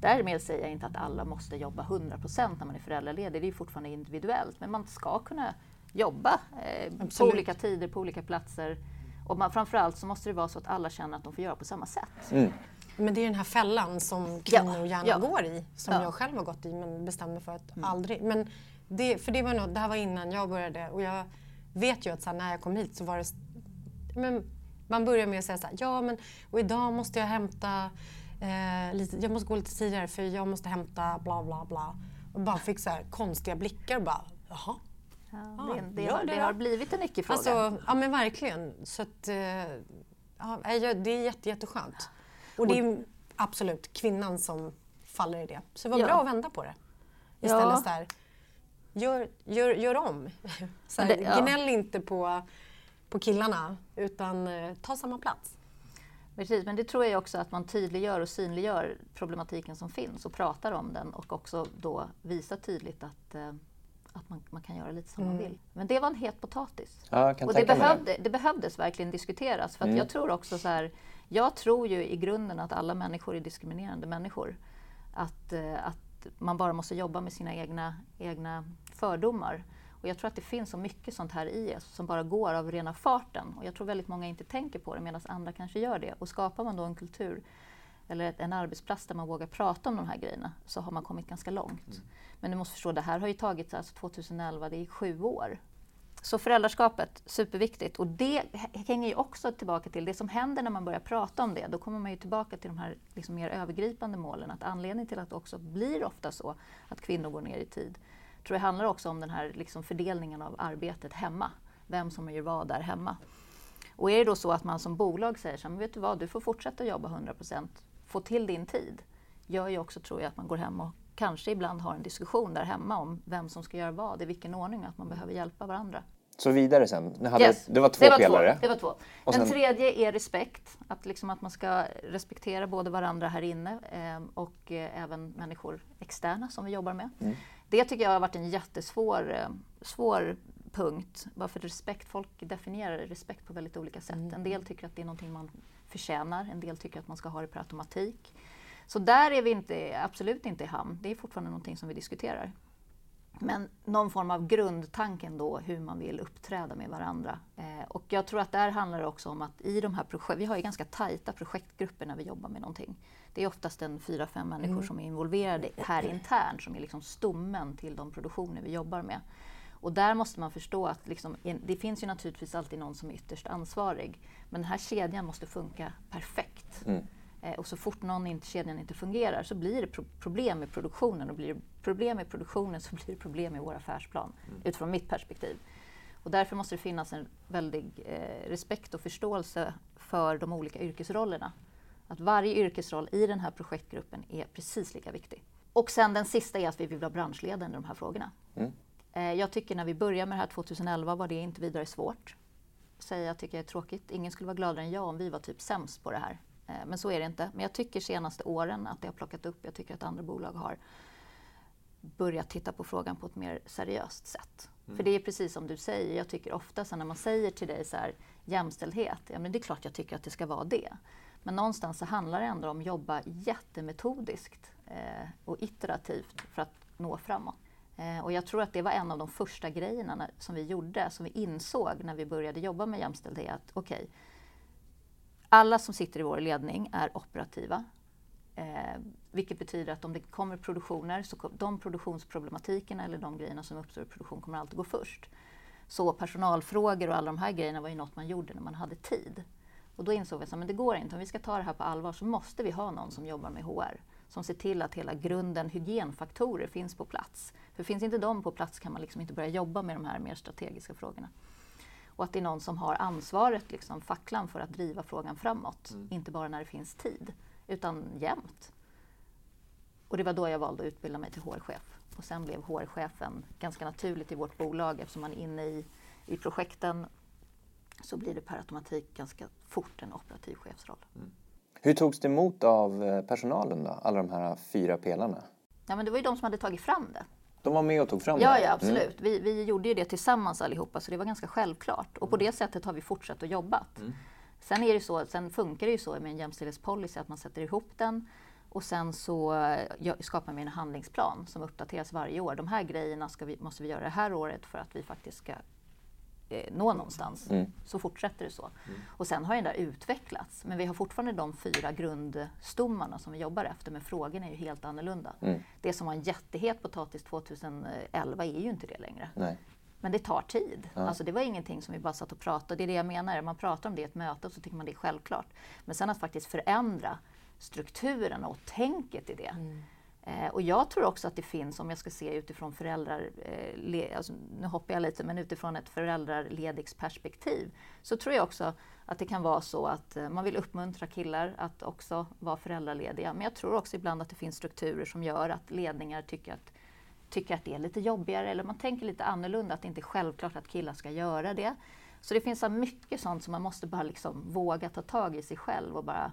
Därmed säger jag inte att alla måste jobba 100% när man är föräldraledig, det är fortfarande individuellt. Men man ska kunna jobba eh, på olika tider, på olika platser. Och man, framförallt så måste det vara så att alla känner att de får göra på samma sätt. Mm. Men det är den här fällan som kvinnor ja, gärna ja. går i, som ja. jag själv har gått i men bestämde för att mm. aldrig. Men det, för det, var något, det här var innan jag började och jag vet ju att så här, när jag kom hit så var det men man börjar med att säga så här, ja men och idag måste jag hämta eh, lite, jag måste gå lite tidigare för jag måste hämta bla bla bla. Och bara fick så här konstiga blickar och bara, jaha. Ja, det, det, har, det, har, blivit en icke-fråga. Alltså, ja men verkligen. Så att, eh, ja, det är jätte, jätteskönt. Och det är absolut kvinnan som faller i det. Så det var ja. bra att vända på det. Istället ja. så här, gör, gör, gör om. [laughs] Så här, det, ja. Gnäll inte på på killarna utan eh, ta samma plats. Precis, men det tror jag också att man tydliggör och synliggör problematiken som finns och pratar om den och också då visar tydligt att, eh, att man, man kan göra lite som mm. man vill. Men det var en het potatis. Ja, och det, behövde, det. behövdes verkligen diskuteras. För mm. jag tror också så här, jag tror ju i grunden att alla människor är diskriminerande människor. Att, eh, att man bara måste jobba med sina egna, egna fördomar. Och jag tror att det finns så mycket sånt här i oss som bara går av rena farten. Och jag tror väldigt många inte tänker på det medan andra kanske gör det. Och skapar man då en kultur eller en arbetsplats där man vågar prata om de här grejerna så har man kommit ganska långt. Mm. Men du måste förstå, det här har ju tagit alltså 2011, det är sju år. Så föräldraskapet, superviktigt. Och det hänger ju också tillbaka till det som händer när man börjar prata om det. Då kommer man ju tillbaka till de här liksom mer övergripande målen. Att anledningen till att det också blir ofta så att kvinnor går ner i tid tror det handlar också om den här liksom fördelningen av arbetet hemma. Vem som gör vad där hemma. Och är det då så att man som bolag säger så här, men vet du vad, du får fortsätta jobba 100 få till din tid, gör ju också, tror jag, att man går hem och kanske ibland har en diskussion där hemma om vem som ska göra vad, i vilken ordning, att man behöver hjälpa varandra. Så vidare sen. Ni hade, yes. Det var två det var pelare. Två. Det var två. Och Den tredje är respekt. Att, liksom att man ska respektera både varandra här inne eh, och eh, även människor externa som vi jobbar med. Mm. Det tycker jag har varit en jättesvår eh, svår punkt. Varför respekt? Folk definierar respekt på väldigt olika sätt. Mm. En del tycker att det är någonting man förtjänar, en del tycker att man ska ha det per automatik. Så där är vi inte, absolut inte i hamn. Det är fortfarande någonting som vi diskuterar. Men någon form av grundtanken då hur man vill uppträda med varandra. Eh, och jag tror att där handlar det också om att i de här projekten, vi har ju ganska tajta projektgrupper när vi jobbar med någonting. Det är oftast en fyra, fem människor mm. som är involverade här internt som är liksom stommen till de produktioner vi jobbar med. Och där måste man förstå att liksom, det finns ju naturligtvis alltid någon som är ytterst ansvarig. Men den här kedjan måste funka perfekt. Mm. Eh, och så fort någon inte, kedjan inte fungerar så blir det pro problem med produktionen. Och blir det problem med produktionen så [laughs] blir det problem i vår affärsplan, mm. utifrån mitt perspektiv. Och därför måste det finnas en väldig eh, respekt och förståelse för de olika yrkesrollerna. Att varje yrkesroll i den här projektgruppen är precis lika viktig. Och sen den sista är att vi vill vara branschledande i de här frågorna. Mm. Eh, jag tycker när vi började med det här 2011 var det inte vidare svårt. Säga jag tycker det är tråkigt. Ingen skulle vara gladare än jag om vi var typ sämst på det här. Eh, men så är det inte. Men jag tycker senaste åren att det har plockat upp. Jag tycker att andra bolag har börjat titta på frågan på ett mer seriöst sätt. Mm. För det är precis som du säger, jag tycker ofta så när man säger till dig så här, jämställdhet, ja men det är klart jag tycker att det ska vara det. Men någonstans så handlar det ändå om att jobba jättemetodiskt eh, och iterativt för att nå framåt. Eh, och jag tror att det var en av de första grejerna som vi gjorde, som vi insåg när vi började jobba med jämställdhet. Okej, okay, alla som sitter i vår ledning är operativa. Eh, vilket betyder att om det kommer produktioner, så de produktionsproblematikerna eller de grejerna som uppstår i produktion kommer alltid gå först. Så personalfrågor och alla de här grejerna var ju något man gjorde när man hade tid. Och då insåg vi att det går inte, om vi ska ta det här på allvar så måste vi ha någon som jobbar med HR. Som ser till att hela grunden hygienfaktorer finns på plats. För finns inte de på plats kan man liksom inte börja jobba med de här mer strategiska frågorna. Och att det är någon som har ansvaret, liksom, facklan, för att driva frågan framåt. Mm. Inte bara när det finns tid, utan jämt. Och det var då jag valde att utbilda mig till HR-chef. Och sen blev HR-chefen ganska naturligt i vårt bolag eftersom man är inne i, i projekten så blir det per automatik ganska fort en operativ chefsroll. Mm. Hur togs det emot av eh, personalen då, alla de här fyra pelarna? Ja, men det var ju de som hade tagit fram det. De var med och tog fram ja, det? Ja, absolut. Mm. Vi, vi gjorde ju det tillsammans allihopa så det var ganska självklart. Och på det sättet har vi fortsatt att jobbat. Mm. Sen, är det så, sen funkar det ju så med en jämställdhetspolicy att man sätter ihop den och sen så skapar man en handlingsplan som uppdateras varje år. De här grejerna vi, måste vi göra det här året för att vi faktiskt ska eh, nå någonstans. Mm. Så fortsätter det så. Mm. Och sen har den där utvecklats. Men vi har fortfarande de fyra grundstommarna som vi jobbar efter, men frågorna är ju helt annorlunda. Mm. Det som var en jättehet potatis 2011 är ju inte det längre. Nej. Men det tar tid. Ja. Alltså det var ingenting som vi bara satt och pratade Det är det jag menar. Man pratar om det i ett möte och så tycker man det är självklart. Men sen att faktiskt förändra strukturen och tänket i det. Mm. Eh, och jag tror också att det finns, om jag ska se utifrån föräldrar, eh, le, alltså, nu hoppar jag lite, men utifrån ett föräldraledighetsperspektiv, så tror jag också att det kan vara så att eh, man vill uppmuntra killar att också vara föräldralediga. Men jag tror också ibland att det finns strukturer som gör att ledningar tycker att, tycker att det är lite jobbigare, eller man tänker lite annorlunda, att det inte är självklart att killar ska göra det. Så det finns så mycket sånt som man måste bara liksom våga ta tag i sig själv och bara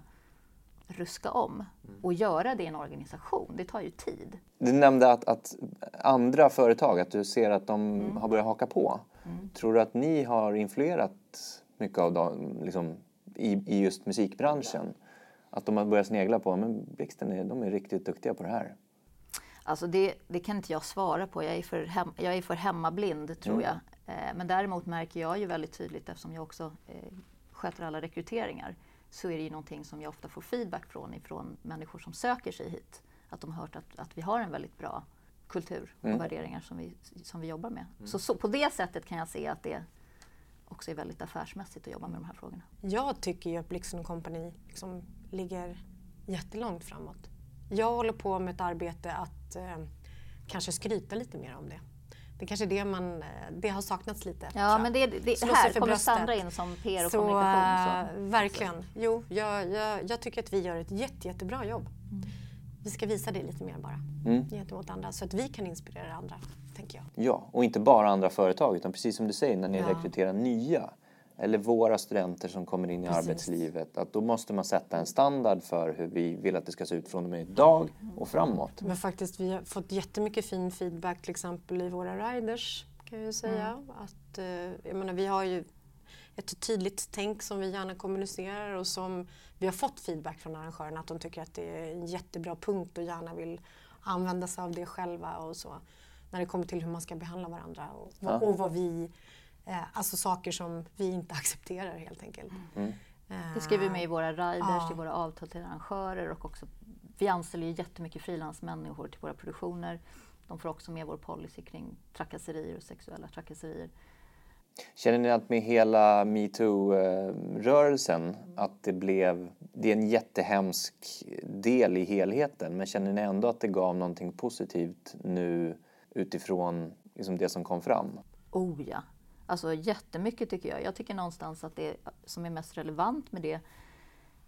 ruska om. Och göra det i en organisation, det tar ju tid. Du nämnde att, att andra företag, att du ser att de mm. har börjat haka på. Mm. Tror du att ni har influerat mycket av dem liksom, i, i just musikbranschen? Att de har börjat snegla på, men Blixten är, de är riktigt duktiga på det här. Alltså det, det kan inte jag svara på. Jag är för, hem, jag är för hemmablind tror mm. jag. Eh, men däremot märker jag ju väldigt tydligt eftersom jag också eh, sköter alla rekryteringar så är det ju någonting som jag ofta får feedback från ifrån människor som söker sig hit. Att de har hört att, att vi har en väldigt bra kultur och mm. värderingar som vi, som vi jobbar med. Mm. Så, så, på det sättet kan jag se att det också är väldigt affärsmässigt att jobba med de här frågorna. Jag tycker ju att Blixen Company liksom ligger jättelångt framåt. Jag håller på med ett arbete att eh, kanske skryta lite mer om det. Det är kanske det man, eh, det har saknats lite. Ja, men det, det, här kommer bröstet. Sandra in som PR och så, kommunikation. Så. Verkligen. Jo, jag, jag, jag, tycker att vi gör ett jätte, jättebra jobb. Mm. Vi ska visa det lite mer bara mm. gentemot andra så att vi kan inspirera andra. tänker jag. Ja, och inte bara andra företag utan precis som du säger när ni ja. rekryterar nya eller våra studenter som kommer in i Precis. arbetslivet, att då måste man sätta en standard för hur vi vill att det ska se ut från och med idag och framåt. Men faktiskt, vi har fått jättemycket fin feedback till exempel i våra riders kan jag säga. Mm. Att, eh, jag menar, vi har ju ett tydligt tänk som vi gärna kommunicerar och som vi har fått feedback från arrangörerna att de tycker att det är en jättebra punkt och gärna vill använda sig av det själva och så. När det kommer till hur man ska behandla varandra och, ja. och vad vi alltså saker som vi inte [laughs] accepterar helt enkelt. Mm. Det skriver vi med i våra riders, ja. i våra avtal till arrangörer och också vi anställer ju jättemycket frilansmänniskor till våra produktioner. De får också med vår policy kring trakasserier och sexuella trakasserier. Känner ni att med hela metoo-rörelsen att det blev, det är en jättehemsk del i helheten, men känner ni ändå att det gav någonting positivt nu utifrån liksom det som kom fram? Oh ja, Alltså jättemycket tycker jag. Jag tycker någonstans att det som är mest relevant med det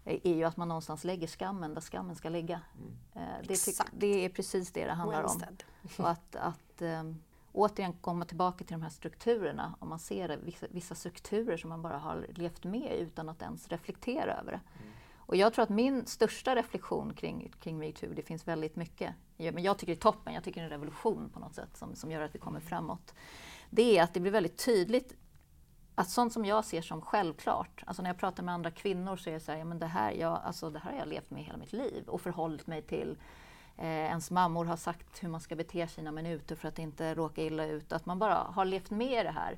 är ju att man någonstans lägger skammen där skammen ska ligga. Mm. Eh, det, det, är precis det det handlar om. Och att, att um, återigen komma tillbaka till de här strukturerna. Om man ser vissa, vissa, strukturer som man bara har levt med utan att ens reflektera över det. Mm. Och jag tror att min största reflektion kring, kring metoo, det finns väldigt mycket, men jag tycker det är toppen, jag tycker det är en revolution på något sätt som, som gör att vi kommer framåt det är att det blir väldigt tydligt att sånt som jag ser som självklart, alltså när jag pratar med andra kvinnor så är det så här, ja, men det här, jag, alltså det här har jag levt med hela mitt liv och förhållit mig till. Eh, ens mammor har sagt hur man ska bete sig när man är ute för att inte råka illa ut. Att man bara har levt med det här.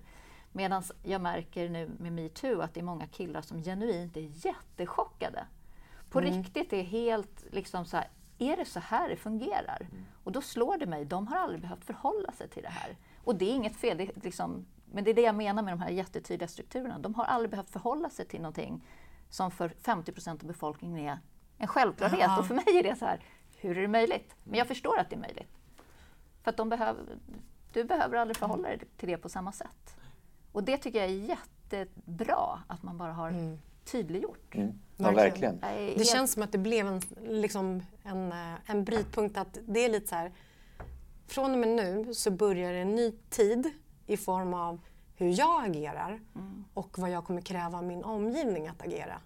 Medan jag märker nu med metoo att det är många killar som genuint är jättechockade. På mm. riktigt är helt liksom så här, är det så här det fungerar? Mm. Och då slår det mig, de har aldrig behövt förhålla sig till det här. Och det är inget fel, det liksom, men det är det jag menar med de här jättetydliga strukturerna. De har aldrig behövt förhålla sig till någonting som för 50 procent av befolkningen är en självklarhet. Ja. Och för mig är det så här, hur är det möjligt? Men jag förstår att det är möjligt. För att de behöver, du behöver aldrig förhålla dig till det på samma sätt. Och det tycker jag är jättebra att man bara har mm. tydliggjort. Mm. Ja, verkligen. Det känns som att det blev en, liksom en, eh, en brytpunkt att det är lite så här från och med nu så börjar en ny tid i form av hur jag agerar mm. och vad jag kommer kräva av min omgivning att agera.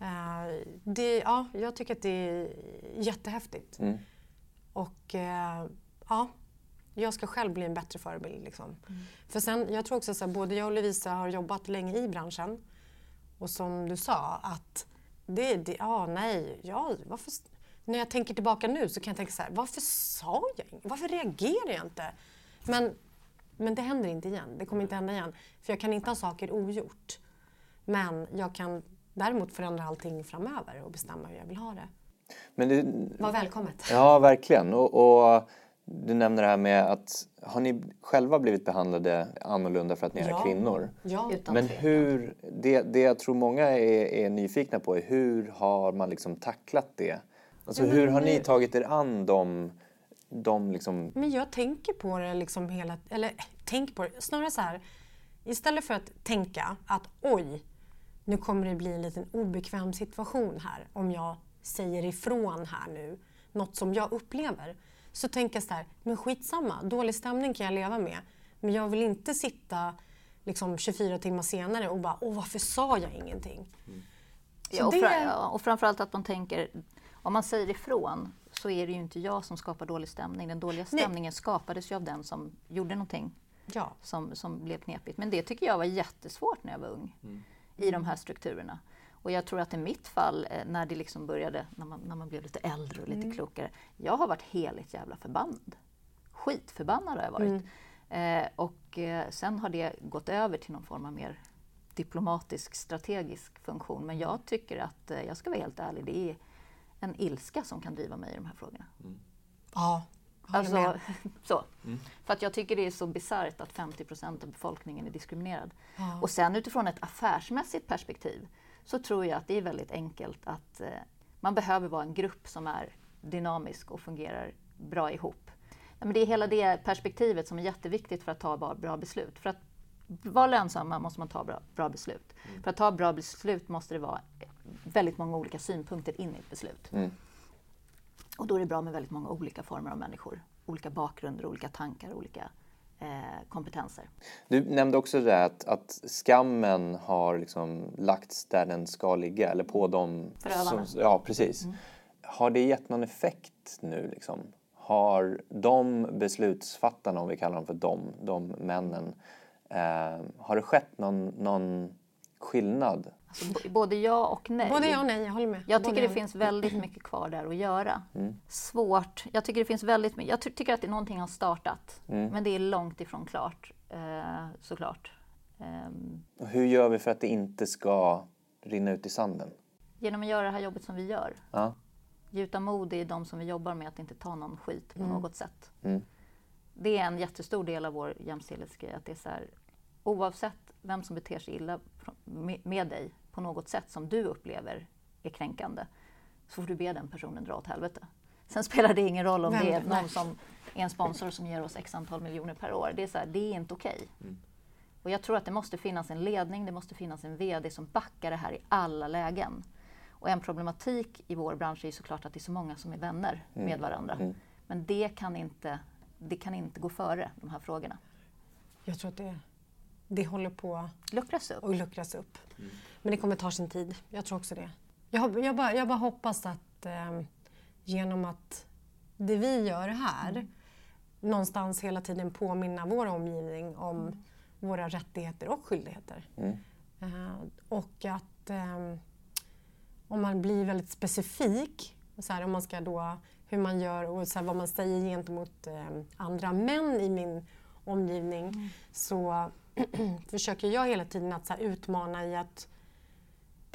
Uh, det, ja, jag tycker att det är jättehäftigt. Mm. Och uh, ja, jag ska själv bli en bättre förebild. Liksom. Mm. För sen, jag tror också att både jag och Lovisa har jobbat länge i branschen. Och som du sa, att det, det ja, nej, ja, varför, när jag tänker tillbaka nu så kan jag tänka så här, varför sa jag inget? Varför reagerar jag inte? Men, men det händer inte igen. Det kommer inte hända igen. För jag kan inte ha saker ogjort. Men jag kan däremot förändra allting framöver och bestämma hur jag vill ha det. Men det Var välkommet. Ja, verkligen. Och, och, du nämner det här med att har ni själva blivit behandlade annorlunda för att ni är ja. kvinnor? Ja. Men hur, det, det jag tror många är, är nyfikna på är hur har man liksom tacklat det? Alltså ja, hur har ni tagit er an de, de liksom... Men jag tänker på det liksom hela... Eller tänk på det, snarare så här. Istället för att tänka att oj, nu kommer det bli en liten obekväm situation här om jag säger ifrån här nu, något som jag upplever. Så tänker jag så här, men skitsamma, dålig stämning kan jag leva med. Men jag vill inte sitta liksom 24 timmar senare och bara, åh varför sa jag ingenting? Mm. Ja, och, det... fra, och framförallt att man tänker, om man säger ifrån så är det ju inte jag som skapar dålig stämning. Den dåliga stämningen Nej. skapades ju av den som gjorde någonting ja. som, som blev knepigt. Men det tycker jag var jättesvårt när jag var ung mm. i de här strukturerna. Och jag tror att i mitt fall, eh, när det liksom började, när man, när man blev lite äldre och lite mm. klokare, jag har varit heligt jävla förbannad. Skitförbannad har jag varit. Mm. Eh, och eh, sen har det gått över till någon form av mer diplomatisk, strategisk funktion. Men jag tycker att, eh, jag ska vara helt ärlig, det är en ilska som kan driva mig i de här frågorna. Mm. Ja, alltså, [laughs] så. Mm. För att jag tycker det är så bisarrt att 50 procent av befolkningen är diskriminerad. Ja. Och sen utifrån ett affärsmässigt perspektiv så tror jag att det är väldigt enkelt att eh, man behöver vara en grupp som är dynamisk och fungerar bra ihop. Men det är hela det perspektivet som är jätteviktigt för att ta bra beslut. För att vara lönsamma måste man ta bra, bra beslut. Mm. För att ta bra beslut måste det vara väldigt många olika synpunkter in i ett beslut. Mm. Och då är det bra med väldigt många olika former av människor. Olika bakgrunder, olika tankar, olika kompetenser. Du nämnde också det att, att skammen har liksom lagts där den ska ligga, eller på dem. Förövarna. Som, ja, precis. Mm. Har det gett någon effekt nu? Liksom? Har de beslutsfattarna, om vi kallar dem för de, de männen, eh, har det skett någon, någon skillnad? Alltså, både ja och nej. Både ja och nej, jag håller med. Jag tycker det finns väldigt mycket kvar där att göra. Mm. Svårt. Jag tycker det finns väldigt mycket. Jag ty tycker att det, någonting har startat, mm. men det är långt ifrån klart, eh, såklart. Um, och hur gör vi för att det inte ska rinna ut i sanden? Genom att göra det här jobbet som vi gör. Ja. Gjuta mod i de som vi jobbar med att inte ta någon skit på mm. något sätt. Mm. Det är en jättestor del av vår jämställdhetsgrej. Att det är så här, oavsett vem som beter sig illa med dig på något sätt som du upplever är kränkande, så får du be den personen dra åt helvete. Sen spelar det ingen roll om vem, det är någon som är en sponsor som ger oss x antal miljoner per år. Det är, så här, det är inte okej. Okay. Mm. Och jag tror att det måste finnas en ledning, det måste finnas en VD som backar det här i alla lägen. Och en problematik i vår bransch är såklart att det är så många som är vänner mm. med varandra. Mm. Men det kan, inte, det kan inte gå före de här frågorna. Jag tror att det, det håller på att luckras upp. Och luckras upp. Mm. Men det kommer ta sin tid. Jag tror också det. Jag, jag, bara, jag bara hoppas att eh, genom att det vi gör här mm. någonstans hela tiden påminna vår omgivning om mm. våra rättigheter och skyldigheter. Mm. Eh, och att eh, om man blir väldigt specifik, så här, om man ska då, hur man gör och så här, vad man säger gentemot eh, andra män i min omgivning, mm. så [clears throat] försöker jag hela tiden att så här, utmana i att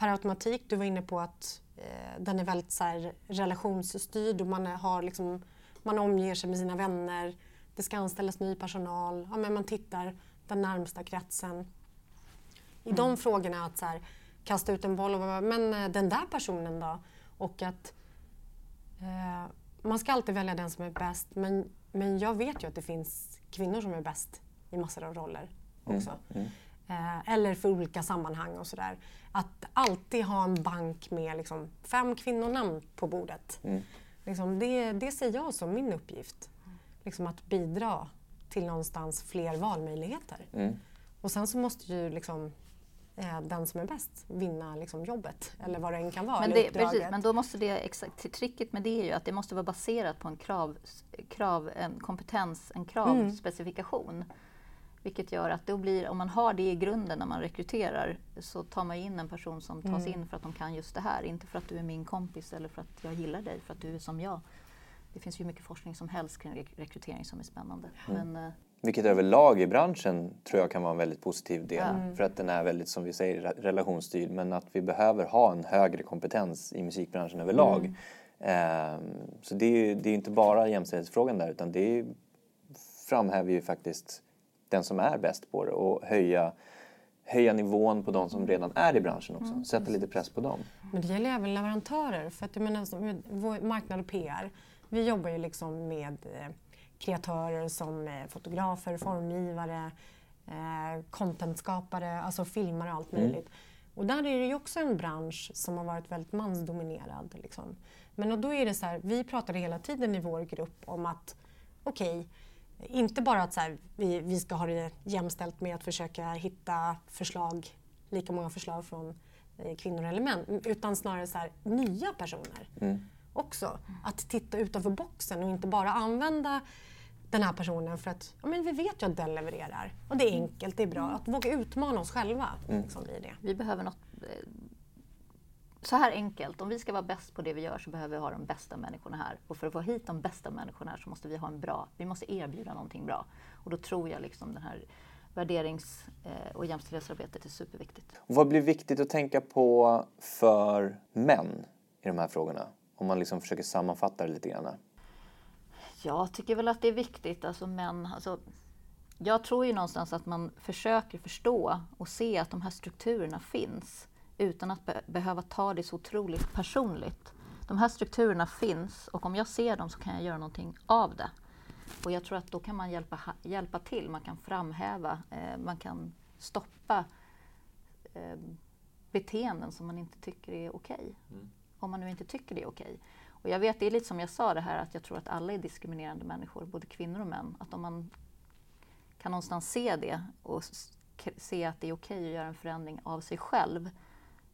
per automatik, du var inne på att eh, den är väldigt så här, relationsstyrd och man, har liksom, man omger sig med sina vänner, det ska anställas ny personal, ja, men man tittar den närmsta kretsen. I mm. de frågorna att så här, kasta ut en boll och bara, men eh, den där personen då? Och att eh, man ska alltid välja den som är bäst men, men jag vet ju att det finns kvinnor som är bäst i massor av roller mm, också. Mm. Mm. Eh, eller för olika sammanhang och sådär. Att alltid ha en bank med liksom, fem kvinnonamn på bordet. Mm. Liksom, det, det ser jag som min uppgift. Liksom att bidra till någonstans fler valmöjligheter. Mm. Och sen så måste ju liksom eh, den som är bäst vinna liksom, jobbet eller vad det än kan vara. Men, det, precis, men då måste det, exakt, tricket med det är ju att det måste vara baserat på en, krav, krav en kompetens, en kravspecifikation. Mm. Vilket gör att då blir, om man har det i grunden när man rekryterar så tar man in en person som tas mm. in för att de kan just det här. Inte för att du är min kompis eller för att jag gillar dig, för att du är som jag. Det finns ju mycket forskning som helst kring rekrytering som är spännande. Mm. Men, eh, vilket överlag i branschen tror jag kan vara en väldigt positiv del. Mm. För att den är väldigt, som vi säger, relationsstyrd. Men att vi behöver ha en högre kompetens i musikbranschen överlag. Mm. Um, så det är, det är inte bara jämställdhetsfrågan där utan det är, framhäver ju faktiskt den som är bäst på det och höja, höja nivån på de som redan är i branschen också. Mm. Sätta lite press på dem. Men det gäller även leverantörer. För att jag menar, marknad och PR, vi jobbar ju liksom med eh, kreatörer som eh, fotografer, formgivare, eh, contentskapare, alltså filmare och allt mm. möjligt. Mm. Och där är det ju också en bransch som har varit väldigt mansdominerad. Liksom. Men då är det så här, vi pratade hela tiden i vår grupp om att okej, okay, inte bara att så här, vi, vi ska ha det jämställt med att försöka hitta förslag, lika många förslag från eh, kvinnor eller män, utan snarare så här, nya personer mm. också. Att titta utanför boxen och inte bara använda den här personen för att ja, men vi vet ju att den levererar. Och det är enkelt, det är bra. Att våga utmana oss själva. Mm. Liksom, i det. Vi behöver något eh, så här enkelt, om vi ska vara bäst på det vi gör så behöver vi ha de bästa människorna här. Och för att få hit de bästa människorna här så måste vi ha en bra, vi måste erbjuda någonting bra. Och då tror jag liksom den här värderings eh, och jämställdhetsarbetet är superviktigt. Och vad blir viktigt att tänka på för män i de här frågorna? Om man liksom försöker sammanfatta det lite grann. Jag tycker väl att det är viktigt, alltså män, alltså, jag tror ju någonstans att man försöker förstå och se att de här strukturerna finns utan att be behöva ta det så otroligt personligt. De här strukturerna finns och om jag ser dem så kan jag göra någonting av det. Och jag tror att då kan man hjälpa, hjälpa till, man kan framhäva, eh, man kan stoppa eh, beteenden som man inte tycker är okej. Okay. Mm. Om man nu inte tycker det är okej. Okay. Och jag vet, det är lite som jag sa det här att jag tror att alla är diskriminerande människor, både kvinnor och män. Att om man kan någonstans se det och se att det är okej att göra en förändring av sig själv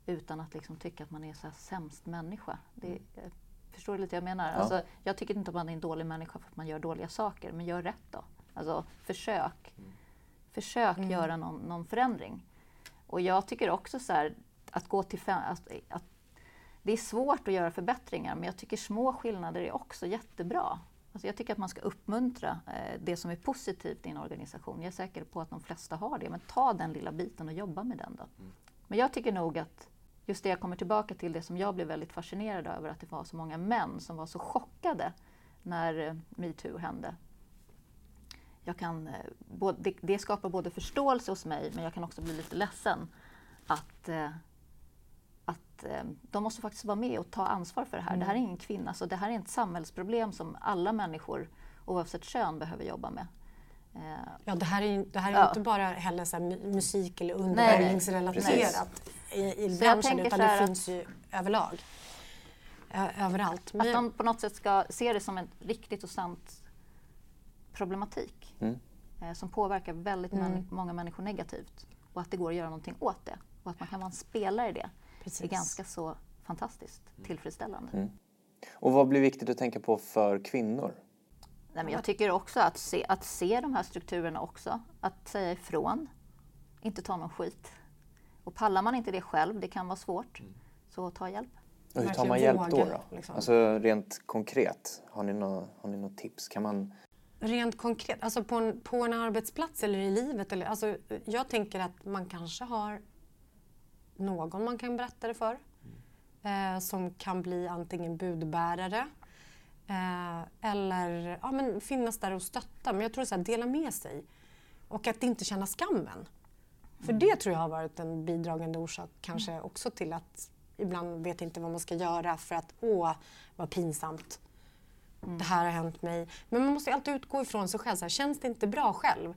utan att liksom tycka att man är så här sämst människa. Det, mm. förstår du lite vad jag menar? Ja. Alltså, jag tycker inte att man är en dålig människa för att man gör dåliga saker, men gör rätt då. Alltså, försök. Mm. Försök mm. göra någon, någon, förändring. Och jag tycker också så här, att gå till fem, att, att det är svårt att göra förbättringar, men jag tycker små skillnader är också jättebra. Alltså jag tycker att man ska uppmuntra eh, det som är positivt i en organisation. Jag är säker på att de flesta har det, men ta den lilla biten och jobba med den då. Mm. Men jag tycker nog att just det jag kommer tillbaka till, det som jag blev väldigt fascinerad över, att det var så många män som var så chockade när eh, metoo hände. Jag kan, eh, det skapar både förståelse hos mig, men jag kan också bli lite ledsen att, att de måste faktiskt vara med och ta ansvar för det här. Mm. Det här är ingen kvinna, så det här är ett samhällsproblem som alla människor oavsett kön behöver jobba med. Ja, det här är, det här är ja. inte bara heller så musik eller underhållningsrelaterat i, i branschen utan det finns ju överlag. överallt. Men att de på något sätt ska se det som en riktigt och sant problematik mm. eh, som påverkar väldigt mm. många människor negativt och att det går att göra någonting åt det och att man kan vara en spelare i det Precis. är ganska så fantastiskt tillfredsställande. Mm. Och vad blir viktigt att tänka på för kvinnor? Nej, men jag tycker också att se, att se de här strukturerna också, att säga ifrån, inte ta någon skit. Och pallar man inte det själv, det kan vara svårt, mm. så ta hjälp. Och hur tar man hjälp då? då? Liksom. Alltså rent konkret, har ni något tips? Kan man... Rent konkret, alltså på en, på en arbetsplats eller i livet? Eller, alltså, jag tänker att man kanske har någon man kan berätta det för. Mm. Eh, som kan bli antingen budbärare eh, eller ja, men finnas där och stötta. Men jag tror att dela med sig och att inte känna skammen. För mm. det tror jag har varit en bidragande orsak kanske också till att ibland vet inte vad man ska göra för att åh, vad pinsamt. Mm. Det här har hänt mig. Men man måste alltid utgå ifrån sig själv. Så här, känns det inte bra själv,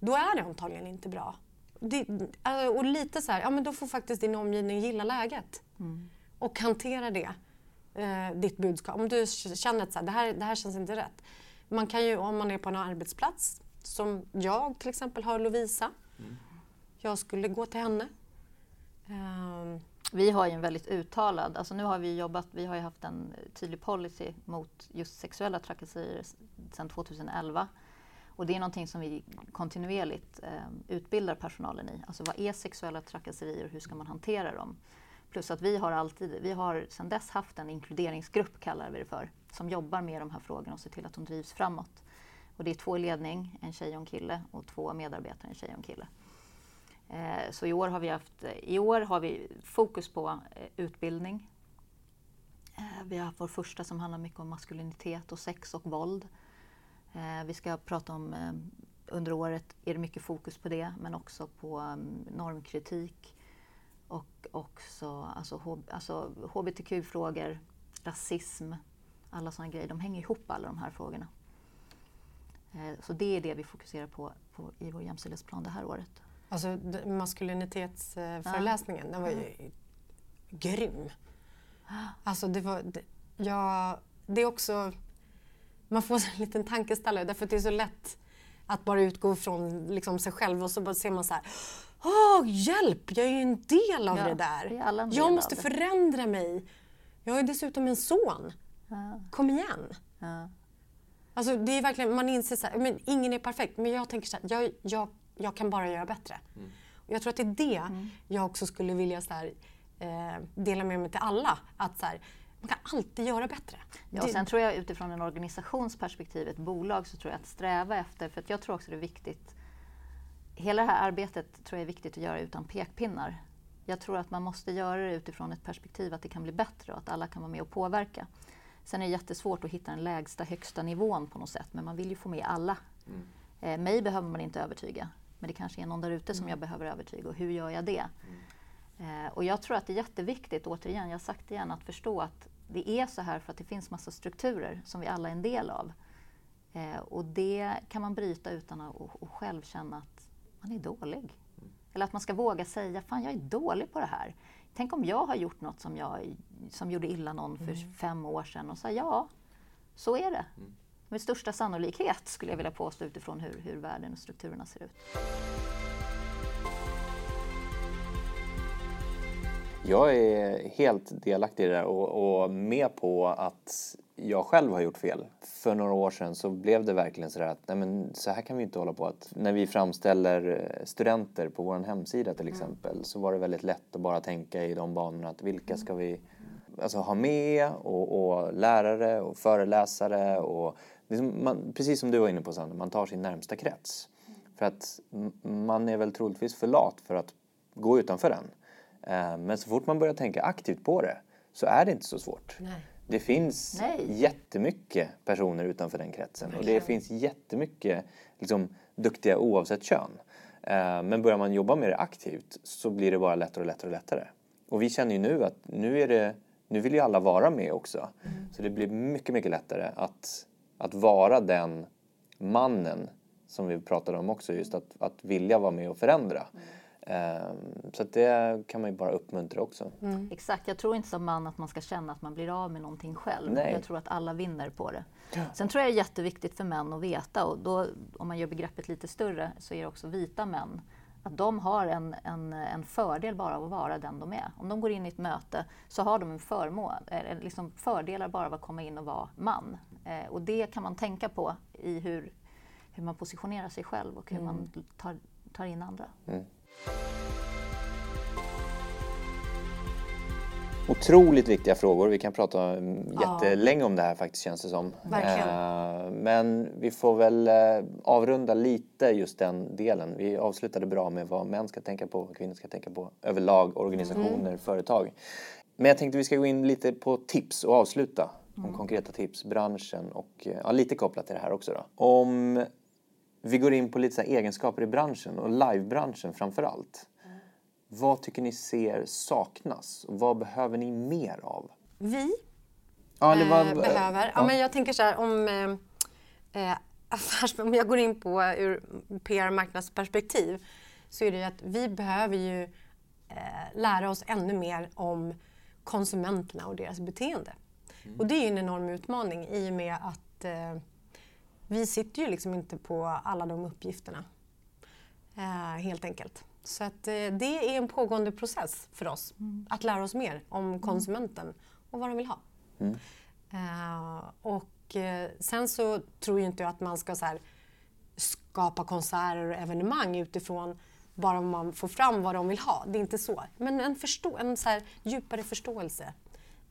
då är det antagligen inte bra. Det, alltså, och lite så här, ja men då får faktiskt din omgivning gilla läget. Mm. Och hantera det, eh, ditt budskap. Om du känner att så här, det, här, det här känns inte rätt. Man kan ju, om man är på en arbetsplats, som jag till exempel har Lovisa, mm jag skulle gå till henne. Eh, Vi har ju en väldigt uttalad, alltså nu har vi jobbat, vi har ju haft en tydlig policy mot just sexuella trakasserier sedan 2011. Och det är någonting som vi kontinuerligt eh, utbildar personalen i. Alltså vad är sexuella trakasserier och hur ska man hantera dem? Plus att vi har alltid, vi har sedan dess haft en inkluderingsgrupp kallar vi det för, som jobbar med de här frågorna och ser till att de drivs framåt. Och det är två i ledning, en tjej och en kille och två medarbetare, en tjej och en kille. Eh, så i år har vi haft, i år har vi fokus på eh, utbildning. Eh, vi har haft vår första som handlar mycket om maskulinitet och sex och våld. Eh, vi ska prata om, eh, under året är det mycket fokus på det, men också på mm, normkritik och också alltså, alltså hbtq-frågor, rasism, alla sådana grejer. De hänger ihop alla de här frågorna. Så det är det vi fokuserar på, på i vår jämställdhetsplan det här året. Alltså maskulinitetsföreläsningen, ja. den var ju mm. grym. Alltså det var, det, ja, det är också, man får [laughs] en liten tankeställare därför att det är så lätt att bara utgå från liksom, sig själv och så bara ser man så här Åh, hjälp! Jag är ju en del av ja, det där. Jag måste förändra mig. Jag har ju dessutom en son. Ja. Kom igen! Ja. Alltså, det är verkligen, man inser så här, men ingen är perfekt, men jag tänker så här, jag, jag jag kan bara göra bättre. Mm. Och jag tror att det är det mm. jag också skulle vilja så här, eh, dela med mig till alla. Att så här, man kan alltid göra bättre. Ja, och sen tror jag utifrån en organisationsperspektiv, ett bolag, så tror jag att sträva efter, för jag tror också det är viktigt, hela det här arbetet tror jag är viktigt att göra utan pekpinnar. Jag tror att man måste göra det utifrån ett perspektiv att det kan bli bättre och att alla kan vara med och påverka. Sen är det jättesvårt att hitta den lägsta, högsta nivån på något sätt, men man vill ju få med alla. Mm. Eh, mig behöver man inte övertyga. Men det kanske är någon där ute som jag mm. behöver övertyga och hur gör jag det? Mm. Eh, och jag tror att det är jätteviktigt, återigen, jag har sagt det igen, att förstå att det är så här för att det finns massa strukturer som vi alla är en del av. Eh, och det kan man bryta utan att och, och själv känna att man är dålig. Mm. Eller att man ska våga säga, fan jag är dålig på det här. Tänk om jag har gjort något som, jag, som gjorde illa någon för mm. fem år sedan och sa ja, så är det. Mm. Med största sannolikhet skulle jag vilja påstå utifrån hur, hur världen och strukturerna ser ut. Jag är helt delaktig i det där och, och med på att jag själv har gjort fel. För några år sedan så blev det verkligen så att nej men så här kan vi inte hålla på. Att när vi framställer eh, studenter på vår hemsida till exempel mm. så var det väldigt lätt att bara tänka i de banorna att vilka ska vi alltså, ha med och, och lärare och föreläsare och liksom man, precis som du var inne på Sandra, man tar sin närmsta krets. För att man är väl troligtvis för lat för att gå utanför den. Eh, men så fort man börjar tänka aktivt på det så är det inte så svårt. Nej. Det finns Nej. jättemycket personer utanför den kretsen och det finns jättemycket liksom, duktiga oavsett kön. Eh, men börjar man jobba med det aktivt så blir det bara lättare och lättare och lättare. Och vi känner ju nu att nu, är det, nu vill ju alla vara med också. Mm. Så det blir mycket, mycket lättare att, att vara den mannen som vi pratade om också, just att, att vilja vara med och förändra. Mm. Ehm, så det kan man ju bara uppmuntra också. Mm. Exakt, jag tror inte som man att man ska känna att man blir av med någonting själv. Nej. Jag tror att alla vinner på det. Ja. Sen tror jag det är jätteviktigt för män att veta, och då, om man gör begreppet lite större, så är det också vita män, att de har en, en, en fördel bara av att vara den de är. Om de går in i ett möte så har de en förmån, liksom fördelar bara av att komma in och vara man. Eh, och det kan man tänka på i hur, hur man positionerar sig själv och hur mm. man tar, tar in andra. Mm. Otroligt viktiga frågor. Vi kan prata jättelänge ja. om det här faktiskt känns det som. Verkligen. Eh, men vi får väl eh, avrunda lite just den delen. Vi avslutade bra med vad män ska tänka på, vad kvinnor ska tänka på överlag, organisationer, mm. företag. Men jag tänkte vi ska gå in lite på tips och avsluta. Mm. Om konkreta tips, branschen och eh, ja, lite kopplat till det här också då. Om vi går in på lite egenskaper i branschen och livebranschen framför allt. Mm. Vad tycker ni ser saknas? Och vad behöver ni mer av? Vi ja, var, äh, behöver. Ja. ja. men jag tänker så här om, eh, eh [laughs] affärs, om jag går in på ur PR-marknadsperspektiv så är det ju att vi behöver ju eh, lära oss ännu mer om konsumenterna och deras beteende. Mm. Och det är ju en enorm utmaning i och med att eh, vi sitter ju liksom inte på alla de uppgifterna. Eh, helt enkelt. Så att, eh, det är en pågående process för oss mm. att lära oss mer om konsumenten och vad de vill ha. Mm. Eh, och eh, sen så tror jag inte att man ska så här, skapa konserter och evenemang utifrån bara om man får fram vad de vill ha. Det är inte så. Men en, förstå en så här, djupare förståelse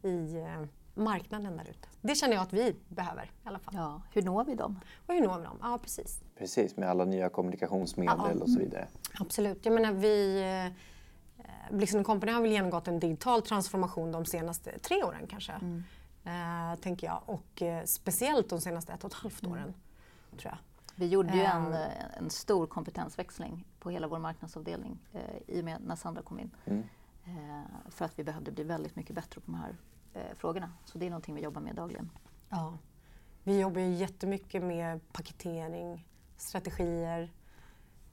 i eh, marknaden där ute. Det känner jag att vi behöver i alla fall. Ja, hur når vi dem? Och hur når vi dem? Ja, precis. Precis, med alla nya kommunikationsmedel ja, och så vidare. Absolut. Jag menar, vi... Eh, Blixten Company har väl genomgått en digital transformation de senaste tre åren kanske. Mm. Eh, tänker jag. Och eh, speciellt de senaste ett och ett halvt mm. åren. Mm. tror jag. Vi gjorde ju en, eh, en stor kompetensväxling på hela vår marknadsavdelning eh, i och med när Sandra kom in. Mm. Eh, för att vi behövde bli väldigt mycket bättre på de här eh, frågorna. Så det är någonting vi jobbar med dagligen. Ja. Vi jobbar ju jättemycket med paketering, strategier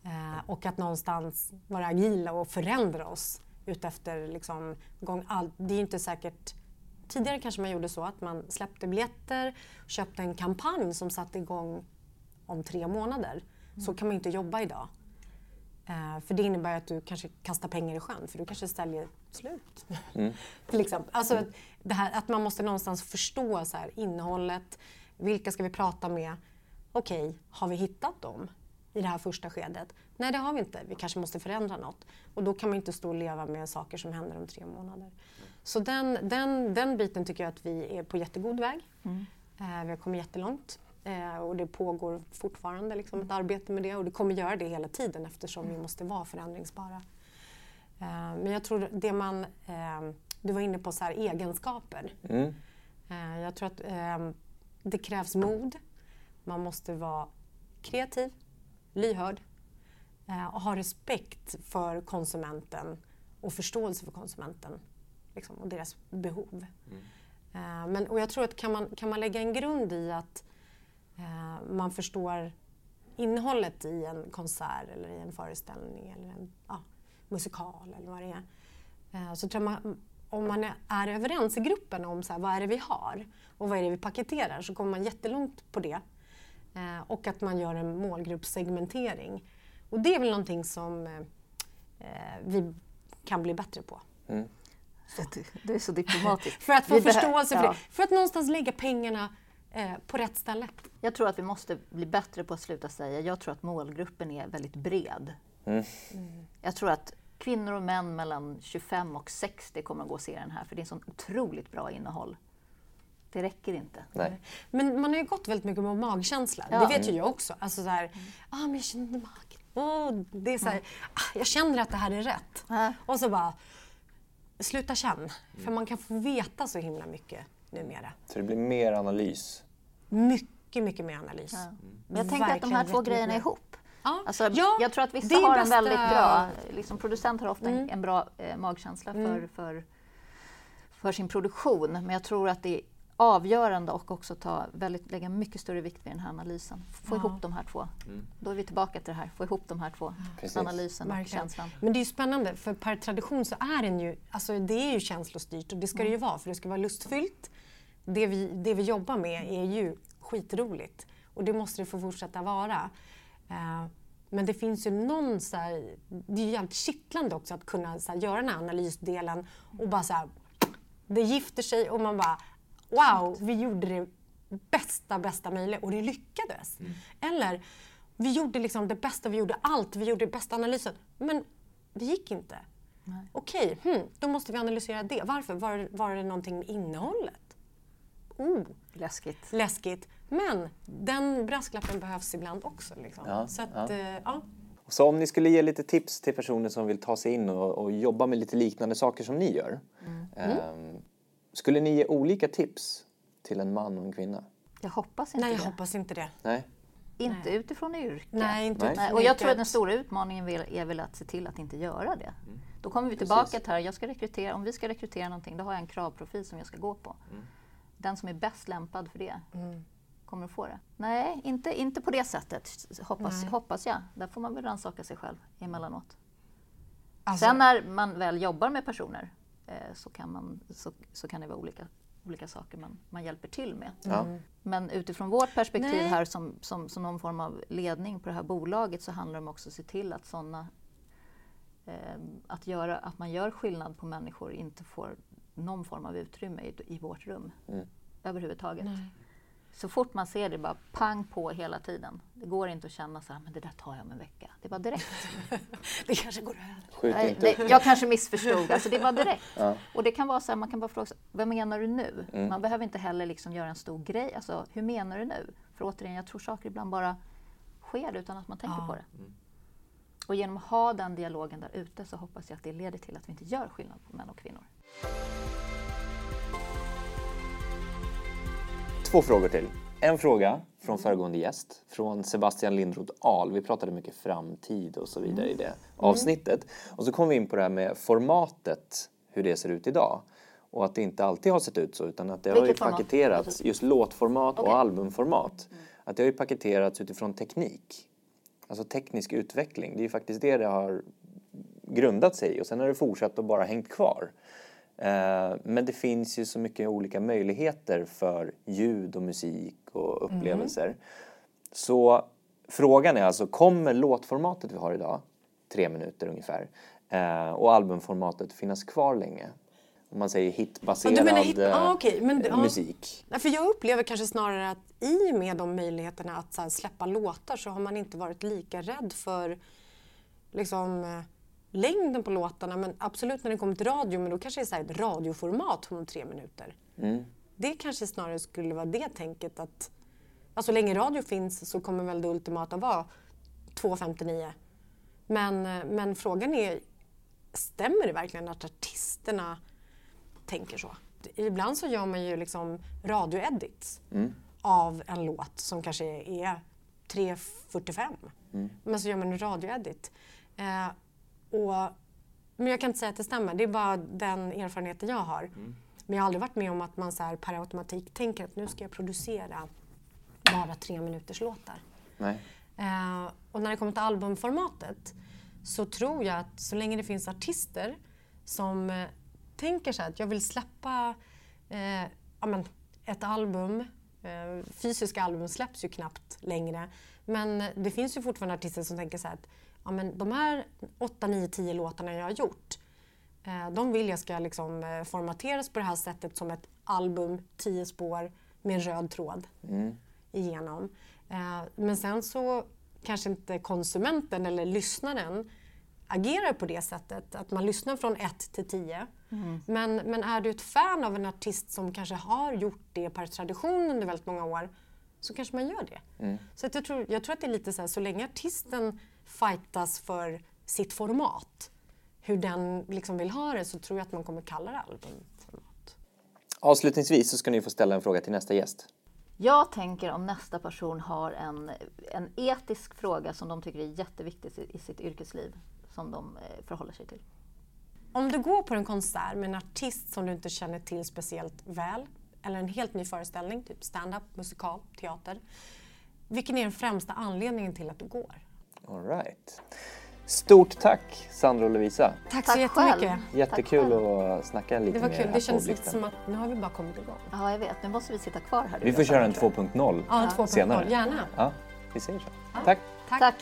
eh, och att någonstans vara agila och förändra oss utefter liksom, gång. All, det är inte säkert Tidigare kanske man gjorde så att man släppte biljetter, köpte en kampanj som satte igång om tre månader. Mm. Så kan man inte jobba idag. Eh, för det innebär att du kanske kastar pengar i sjön för du kanske säljer slut. Mm. [laughs] Till exempel. Alltså, det här, att man måste någonstans förstå så här, innehållet. Vilka ska vi prata med? Okej, okay, har vi hittat dem i det här första skedet? Nej, det har vi inte. Vi kanske måste förändra något. Och då kan man inte stå och leva med saker som händer om tre månader. Så den, den, den biten tycker jag att vi är på jättegod väg. Mm. Eh, vi har kommit jättelångt. Eh, och det pågår fortfarande liksom, ett arbete med det och det kommer göra det hela tiden eftersom vi måste vara förändringsbara. Eh, men jag tror det man... Eh, du var inne på så här, egenskaper. Mm. Eh, jag tror att det krävs mod. Man måste vara kreativ, lyhörd och ha respekt för konsumenten och förståelse för konsumenten liksom, och deras behov. Mm. Men, och jag tror att kan man, kan man lägga en grund i att man förstår innehållet i en konsert eller i en föreställning eller en ja, musikal eller vad det är. Eh, så tror man, om man är överens i gruppen om så här, vad är det vi har och vad är det vi paketerar så kommer man jättelångt på det. Eh, och att man gör en målgruppssegmentering. Och det är väl någonting som eh, vi kan bli bättre på. Mm. Du är så diplomatisk. [laughs] för att få förståelse för ja. det. För att någonstans lägga pengarna eh, på rätt ställe. Jag tror att vi måste bli bättre på att sluta säga, jag tror att målgruppen är väldigt bred. Mm. Mm. Jag tror att kvinnor och män mellan 25 och 60 kommer att gå och se den här, för det är så otroligt bra innehåll. Det räcker inte. Nej. Men man har ju gått väldigt mycket med magkänsla. Ja. Det vet ju jag också. Alltså så här, mm. ah, men jag känner magen. Oh, det är så här, mm. ah, jag känner att det här är rätt. Mm. Och så bara, sluta känna. För man kan få veta så himla mycket numera. Så det blir mer analys? Mycket, mycket mer analys. Ja. Men jag tänker att de här två grejerna är ihop. Ja. Alltså, ja, jag tror att vissa har bästa... en väldigt bra, liksom producenter har ofta mm. en bra eh, magkänsla för, mm. för, för sin produktion. Men jag tror att det är avgörande och också ta väldigt, lägga mycket större vikt vid den här analysen. Få ja. ihop de här två. Mm. Då är vi tillbaka till det här, få ihop de här två. Precis. Analysen Verkligen. och känslan. Men det är ju spännande för per tradition så är den ju, alltså det är ju känslostyrt och det ska mm. det ju mm. vara för det ska vara lustfyllt. Det vi, det vi jobbar med är ju skitroligt och det måste det få fortsätta vara. Uh, men det finns ju någon så här, det är ju jävligt kittlande också att kunna så här, göra den här analysdelen och bara så här, det gifter sig och man bara wow, vi gjorde det bästa, bästa möjliga och det lyckades. Mm. Eller, vi gjorde liksom det bästa, vi gjorde allt, vi gjorde bästa analysen. Men det gick inte. Okej, okay, hmm, då måste vi analysera det. Varför? Var, var det någonting med innehållet? Oh. Läskigt. Läskigt. Men den brasklappen behövs ibland också. Liksom. Ja, så, att, ja. Eh, ja. så om ni skulle ge lite tips till personer som vill ta sig in och, och jobba med lite liknande saker som ni gör. Mm. Eh, skulle ni ge olika tips till en man och en kvinna? Jag hoppas inte Nej, jag det. hoppas inte det. Nej. Inte Nej. utifrån yrke. Nej, inte Nej. Utifrån och jag tror att den stora utmaningen är väl att se till att inte göra det. Mm. Då kommer vi tillbaka Precis. till här, jag ska rekrytera, om vi ska rekrytera någonting, då har jag en kravprofil som jag ska gå på. Mm. Den som är bäst lämpad för det mm. Kommer att få det. Nej, inte, inte på det sättet, hoppas, hoppas jag. Där får man väl rannsaka sig själv emellanåt. Alltså. Sen när man väl jobbar med personer Eh, så, kan man, så, så kan det vara olika, olika saker man, man hjälper till med. Mm. Men utifrån vårt perspektiv Nej. här som, som, som någon form av ledning på det här bolaget så handlar det om också att se till att sådana eh, att, göra, att man gör skillnad på människor inte får någon form av utrymme i, i vårt rum mm. överhuvudtaget. Nej. Så fort man ser det, bara pang på hela tiden. Det går inte att känna så här, men det där tar jag om en vecka. Det var direkt. [laughs] det kanske går över. Nej, det, jag kanske missförstod. Alltså det var direkt. Ja. Och det kan vara så här, man kan bara fråga sig, vad menar du nu? Mm. Man behöver inte heller liksom göra en stor grej. Alltså, hur menar du nu? För återigen, jag tror saker ibland bara sker utan att man tänker ja. på det. Mm. Och genom att ha den dialogen där ute så hoppas jag att det leder till att vi inte gör skillnad på män och kvinnor. Två frågor till. En fråga från föregående gäst, från Sebastian Lindroth Ahl. Vi pratade mycket framtid och så vidare i det mm. avsnittet. Och så kom vi in på det här med formatet, hur det ser ut idag. Och att det inte alltid har sett ut så, utan att det Vilket har ju format? paketerats, just låtformat okay. och albumformat. Mm. Att det har ju paketerats utifrån teknik. Alltså teknisk utveckling. Det är ju faktiskt det det har grundat sig i och sen har det fortsatt och bara hängt kvar. Eh, men det finns ju så mycket olika möjligheter för ljud och musik och upplevelser. Mm. Så frågan är alltså, kommer låtformatet vi har idag, tre minuter ungefär, eh, och albumformatet finnas kvar länge? Om man säger hitbaserad ja, hit ah, okay. Men, eh, musik. För jag upplever kanske snarare att i och med de möjligheterna att här, släppa låtar så har man inte varit lika rädd för liksom längden på låtarna men absolut när det kommer till radio, men då kanske det är så ett radioformat om tre minuter. Mm. Det kanske snarare skulle vara det tänket att alltså, så länge radio finns så kommer väl det ultimata vara 2.59. Men, men frågan är, stämmer det verkligen att artisterna tänker så? Ibland så gör man ju liksom radioedits mm. av en låt som kanske är 3.45. Mm. Men så gör man en radioedit. Eh, och, men jag kan inte säga att det stämmer, det är bara den erfarenheten jag har. Mm. Men jag har aldrig varit med om att man så här per automatik tänker att nu ska jag producera bara tre minuters låtar. Eh, och när det kommer till albumformatet så tror jag att så länge det finns artister som eh, tänker så här att jag vill släppa eh, ja, ett album. Eh, fysiska album släpps ju knappt längre. Men det finns ju fortfarande artister som tänker så här att ja, men de här 8, 9, 10 låtarna jag har gjort eh, de vill jag ska liksom, eh, formateras på det här sättet som ett album, 10 spår med en röd tråd mm. igenom. Eh, men sen så kanske inte konsumenten eller lyssnaren agerar på det sättet, att man lyssnar från 1 till 10. Mm. Men, men är du ett fan av en artist som kanske har gjort det per tradition under väldigt många år så kanske man gör det. Mm. Så jag, tror, jag tror att det är lite så här, så länge artisten fightas för sitt format, hur den liksom vill ha det, så tror jag att man kommer kalla det albumformat. Avslutningsvis så ska ni få ställa en fråga till nästa gäst. Jag tänker om nästa person har en, en etisk fråga som de tycker är jätteviktig i sitt yrkesliv, som de eh, förhåller sig till. Om du går på en konsert med en artist som du inte känner till speciellt väl, eller en helt ny föreställning, typ stand-up, musikal, teater. Vilken är den främsta anledningen till att du går? All right. Stort tack Sandra och Lovisa. Tack så tack jättemycket. Själv. Jättekul att snacka lite Det var kul. Det kändes lite som att nu har vi bara kommit igång. Ja, jag vet. Nu måste vi sitta kvar här. Vi får köra en 2.0 ja, senare. Gärna. Ja, vi säger så. Ja. Tack. tack. tack.